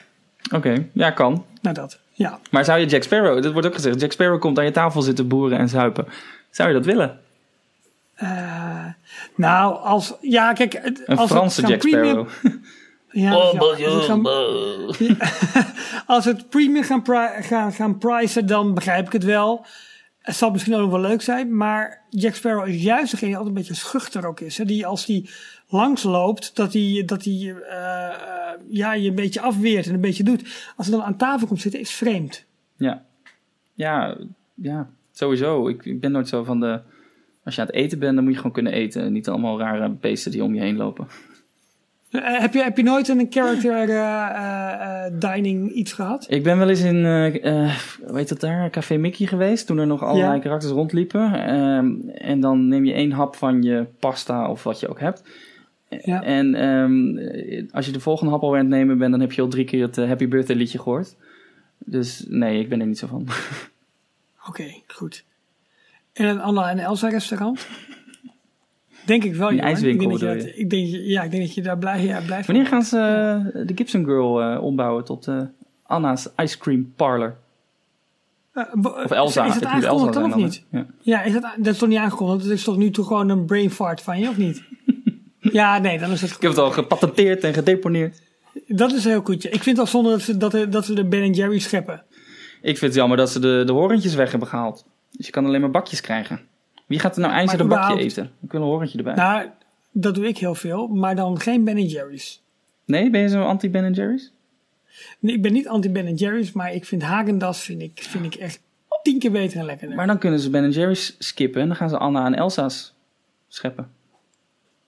Oké, ja, kan. Nou dat, ja. Maar zou je Jack Sparrow, dat wordt ook gezegd, Jack Sparrow komt aan je tafel zitten boeren en zuipen. Zou je dat willen? Eh, nou, als, ja kijk. Een als het Franse Jack premium- Sparrow. Ja, Oh, ja, als het gaan- Als we het premium gaan, pri- gaan, gaan pricen, dan begrijp ik het wel. Het zal misschien ook wel leuk zijn, maar Jack Sparrow is juist degene die altijd een beetje schuchter ook is. Hè? Die als die langs loopt, dat hij dat eh, eh, ja, je een beetje afweert en een beetje doet. Als hij dan aan tafel komt zitten, is vreemd. Ja. Ja, ja, sowieso. Ik, ik ben nooit zo van de... Als je aan het eten bent, dan moet je gewoon kunnen eten. En niet allemaal rare beesten die om je heen lopen. Eh, heb, je, heb je nooit een character eh, eh, dining iets gehad? Ik ben wel eens in, heet dat daar, Café Mickey geweest. Toen er nog allerlei Ja. karakters rondliepen. Ehm, en dan neem je één hap van je pasta of wat je ook hebt. Ja. En ehm, eh, als je de volgende hap al aan het nemen bent, dan heb je al drie keer het Happy Birthday liedje gehoord. Dus nee, ik ben er niet zo van. Oké, goed. En een Anna en Elsa restaurant? Denk ik wel, Johan. ijswinkel ik denk dat ik denk, ja, ik denk dat je daar blij, ja, blij van Wanneer gaan ze eh, de Gibson Girl eh, ombouwen tot eh, Anna's Ice Cream Parlor? Of Elsa, Is het aangekondigd dan of niet? Ja. Ja, is dat, dat is toch niet aangekondigd? Dat is toch nu toch gewoon een brain fart van je, of niet? ja, nee, dan is het Ik heb het al gepatenteerd en gedeponeerd. Dat is heel goed. Ik vind het al zonde dat ze, dat, dat ze de Ben Jerry scheppen. Ik vind het jammer dat ze de, de horentjes weg hebben gehaald. Dus je kan alleen maar bakjes krijgen. Wie gaat er nou eindelijk een bakje eten? Ik wil een horentje erbij. Nou, dat doe ik heel veel, maar dan geen Ben Jerry's. Nee, ben je zo anti-Ben Jerry's? Nee, ik ben niet anti-Ben Jerry's, maar ik vind Hagendas vind ik, vind ik echt tien keer beter en lekkerder. Maar dan kunnen ze Ben Jerry's skippen en dan gaan ze Anna en Elsa's scheppen.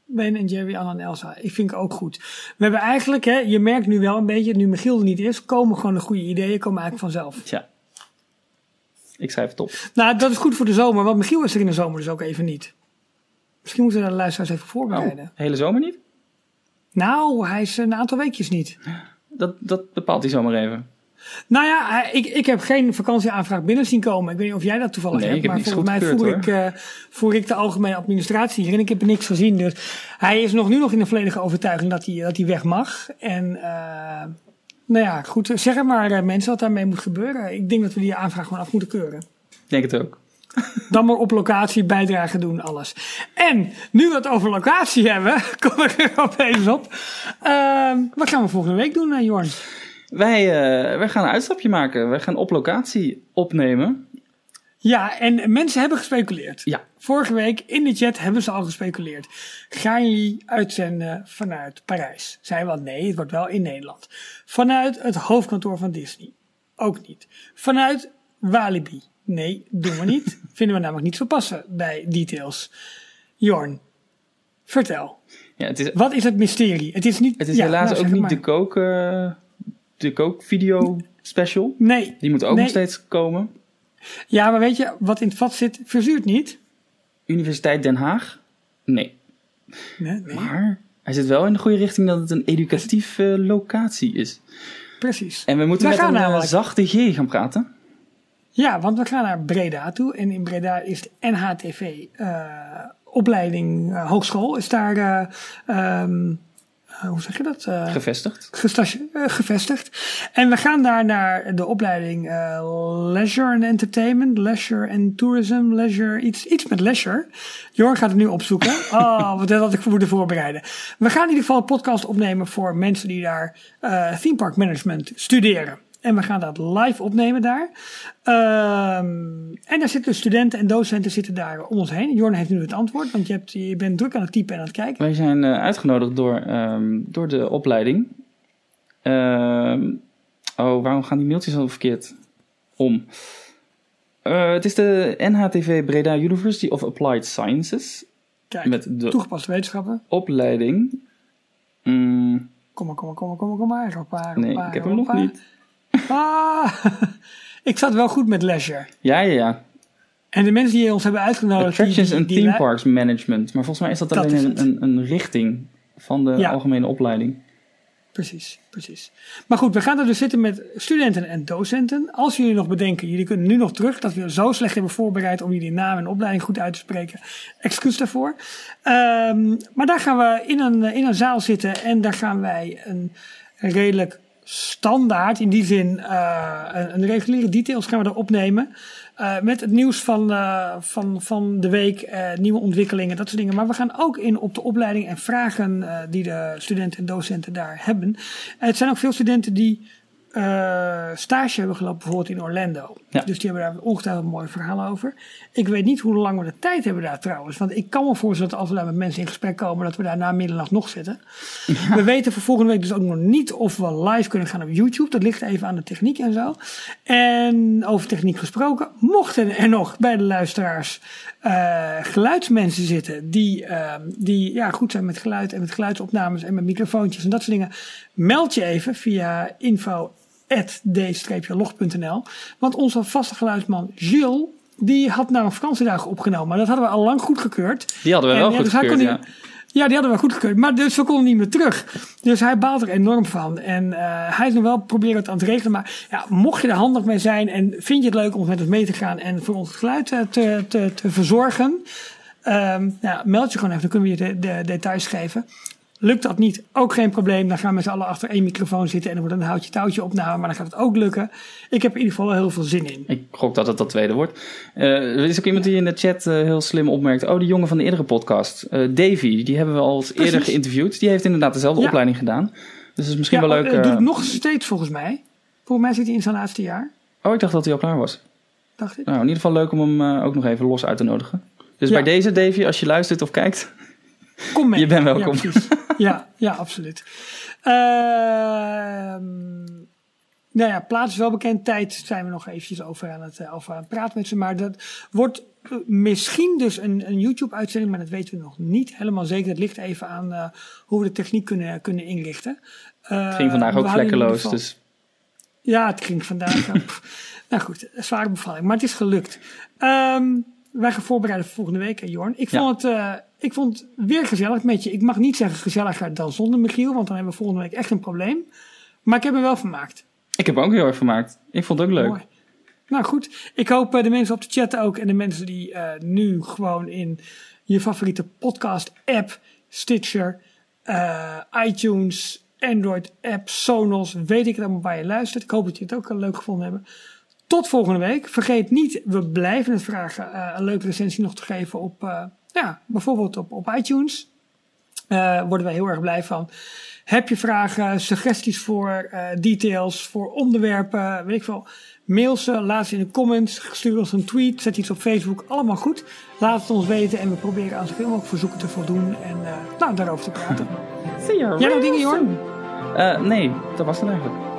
Ben en Jerry, Anna en Elsa. Ik vind het ook goed. We hebben eigenlijk, hè, je merkt nu wel een beetje, nu Michiel er niet is, komen gewoon de goede ideeën, komen eigenlijk vanzelf. Tja. Ik schrijf het op. Nou, dat is goed voor de zomer, want Michiel is er in de zomer dus ook even niet. Misschien moeten we de luisteraars even voorbereiden. Oh, hele zomer niet? Nou, hij is een aantal weekjes niet. Dat, dat bepaalt hij zomaar even. Nou ja, ik, ik heb geen vakantieaanvraag binnen zien komen. Ik weet niet of jij dat toevallig nee, hebt. maar volgens mij voer ik, uh, voer ik de algemene administratie hier en ik heb er niks gezien. Dus hij is nog nu nog in de volledige overtuiging dat hij, dat hij weg mag. En uh, nou ja, goed, zeg maar uh, mensen wat daarmee moet gebeuren. Ik denk dat we die aanvraag gewoon af moeten keuren. Ik denk het ook. Dan maar op locatie bijdragen doen, alles. En nu we het over locatie hebben, kom ik er opeens op. wat gaan we volgende week doen, Jorn? Wij, uh, wij gaan een uitstapje maken. Wij gaan op locatie opnemen. Ja, en mensen hebben gespeculeerd. Ja. Vorige week in de chat hebben ze al gespeculeerd. Gaan jullie uitzenden vanuit Parijs? Zij wel nee, het wordt wel in Nederland. Vanuit het hoofdkantoor van Disney? Ook niet. Vanuit Walibi? Nee, doen we niet. Vinden we namelijk niet zo passen bij details. Jorn, vertel. Ja, het is, Wat is het mysterie? Het is, niet, het is ja, helaas nou, ook niet maar. de kook... Uh de kookvideo special. Nee. Die moet ook nee. nog steeds komen. Ja, maar weet je, wat in het vat zit, verzuurt niet. Universiteit Den Haag? Nee. nee, nee. Maar hij zit wel in de goede richting dat het een educatieve locatie is. Precies. En we moeten met een namelijk- zachte G gaan praten. Ja, want we gaan naar Breda toe. En in Breda is de NHTV eh, opleiding eh, hogeschool. Is daar, eh, ehm, eh, hoe zeg je dat? Eh, Gevestigd. eh, gevestigd. En we gaan daar naar de opleiding eh, Leisure and Entertainment, Leisure and Tourism, Leisure, iets, iets met leisure. Jorn gaat het nu opzoeken. Oh, wat had ik voor moeten voorbereiden. We gaan in ieder geval een podcast opnemen voor mensen die daar eh theme park management studeren. En we gaan dat live opnemen daar. Ehm, en daar zitten studenten en docenten zitten daar om ons heen. Jorn heeft nu het antwoord, want je, hebt, je bent druk aan het typen en aan het kijken. Wij zijn eh, uitgenodigd door, ehm, door de opleiding. Ehm, oh, waarom gaan die mailtjes al verkeerd om? Eh, het is de NHTV Breda University of Applied Sciences. Kijk, Met de toegepaste wetenschappen. opleiding. Mm, Kom maar, kom maar, kom maar, kom maar, kom maar. Hoppa, nee, hoppa, ik heb hem nog niet. Ah, ik zat wel goed met leisure. Ja, ja, ja. En de mensen die ons hebben uitgenodigd... Attractions die Theme Parks Management. Maar volgens mij is dat, Dat alleen is een, een, een richting van de Ja. algemene opleiding. Precies, precies. Maar goed, we gaan er dus zitten met studenten en docenten. Als jullie nog bedenken, jullie kunnen nu nog terug... dat we zo slecht hebben voorbereid om jullie naam en opleiding goed uit te spreken. Excuus daarvoor. Ehm, maar daar gaan we in een, in een zaal zitten en daar gaan wij een redelijk standaard, in die zin eh, een, een reguliere details gaan we er opnemen. Eh, met het nieuws van, eh, van, van de week, nieuwe ontwikkelingen, dat soort dingen. Maar we gaan ook in op de opleiding en vragen die de studenten en docenten daar hebben. En het zijn ook veel studenten die eh, stage hebben gelopen, bijvoorbeeld in Orlando. Ja. Dus die hebben daar ongetwijfeld mooie verhalen over. Ik weet niet hoe lang we de tijd hebben daar trouwens. Want ik kan me voorstellen dat als we daar met mensen in gesprek komen, dat we daar na middernacht nog zitten. We weten voor volgende week dus ook nog niet of we live kunnen gaan op YouTube. Dat ligt even aan de techniek en zo. En over techniek gesproken, mochten er nog bij de luisteraars eh, geluidsmensen zitten die, eh, die ja, goed zijn met geluid en met geluidsopnames en met microfoontjes en dat soort dingen, meld je even via info d-log.nl. Want onze vaste geluidsman Gilles, die had nou vakantiedagen opgenomen. Maar dat hadden we al lang goedgekeurd. Die hadden we En, wel ja, dus hij kon gekeurd, niet- ja. Ja, die hadden we goedgekeurd. Maar dus we konden niet meer terug. Dus hij baalt er enorm van. En eh, hij is nog wel proberen het aan het regelen. Maar ja, mocht je er handig mee zijn en vind je het leuk om met ons mee te gaan en voor ons geluid eh, te, te, te verzorgen. ehm, ja, meld je gewoon even, dan kunnen we je de, de details geven. Lukt dat niet, ook geen probleem. Dan gaan we met z'n allen achter één microfoon zitten en dan wordt een houtje touwtje opname. Maar dan gaat het ook lukken. Ik heb in ieder geval heel veel zin in. Ik gok dat het dat tweede wordt. Eh, er is ook iemand die in de chat eh, heel slim opmerkt. Oh, die jongen van de eerdere podcast. eh, Davy, die hebben we al eerder geïnterviewd. Die heeft inderdaad dezelfde Ja. opleiding gedaan. Dus het is misschien Ja, wel oh, leuk. eh, eh, doet het nog steeds volgens mij. Volgens mij zit hij in zijn laatste jaar. Oh, ik dacht dat hij al klaar was. Dacht ik. Nou, in ieder geval leuk om hem uh, ook nog even los uit te nodigen. Dus ja. bij deze, Davy, als je luistert of kijkt, Kom mee. je bent welkom. Ja, ja, ja, absoluut. Uh, nou ja, plaats is wel bekend. Tijd zijn we nog eventjes over aan het, over aan het praten met ze. Maar dat wordt misschien dus een, een YouTube-uitzending, maar dat weten we nog niet helemaal zeker. Het ligt even aan uh, hoe we de techniek kunnen, kunnen inrichten. Uh, het ging vandaag ook vlekkeloos, dus... Ja, het ging vandaag... nou goed, zware bevalling, maar het is gelukt. Um, wij gaan voorbereiden voor volgende week, Jorn. Ik vond, het, uh, ik vond het weer gezellig met je. Ik mag niet zeggen gezelliger dan zonder Michiel, want dan hebben we volgende week echt een probleem. Maar ik heb me wel vermaakt. Ik heb ook heel erg vermaakt. Ik vond het ook leuk. Mooi. Nou goed, ik hoop uh, de mensen op de chat ook en de mensen die uh, nu gewoon in je favoriete podcast app, Stitcher, uh, iTunes, Android app, Sonos, weet ik het allemaal waar je luistert. Ik hoop dat je het ook leuk gevonden hebben. Tot volgende week. Vergeet niet, we blijven het vragen uh, een leuke recensie nog te geven op, uh, ja, bijvoorbeeld op, op iTunes. Uh, worden wij heel erg blij van. Heb je vragen, suggesties voor details, voor onderwerpen, weet ik veel. Mail ze, laat ze in de comments, stuur ons een tweet, zet iets op Facebook, allemaal goed. Laat het ons weten en we proberen aan zoveel mogelijk verzoeken te voldoen en nou, daarover te praten. See you Jij nog dingen, Jorn? Nee, dat was het eigenlijk.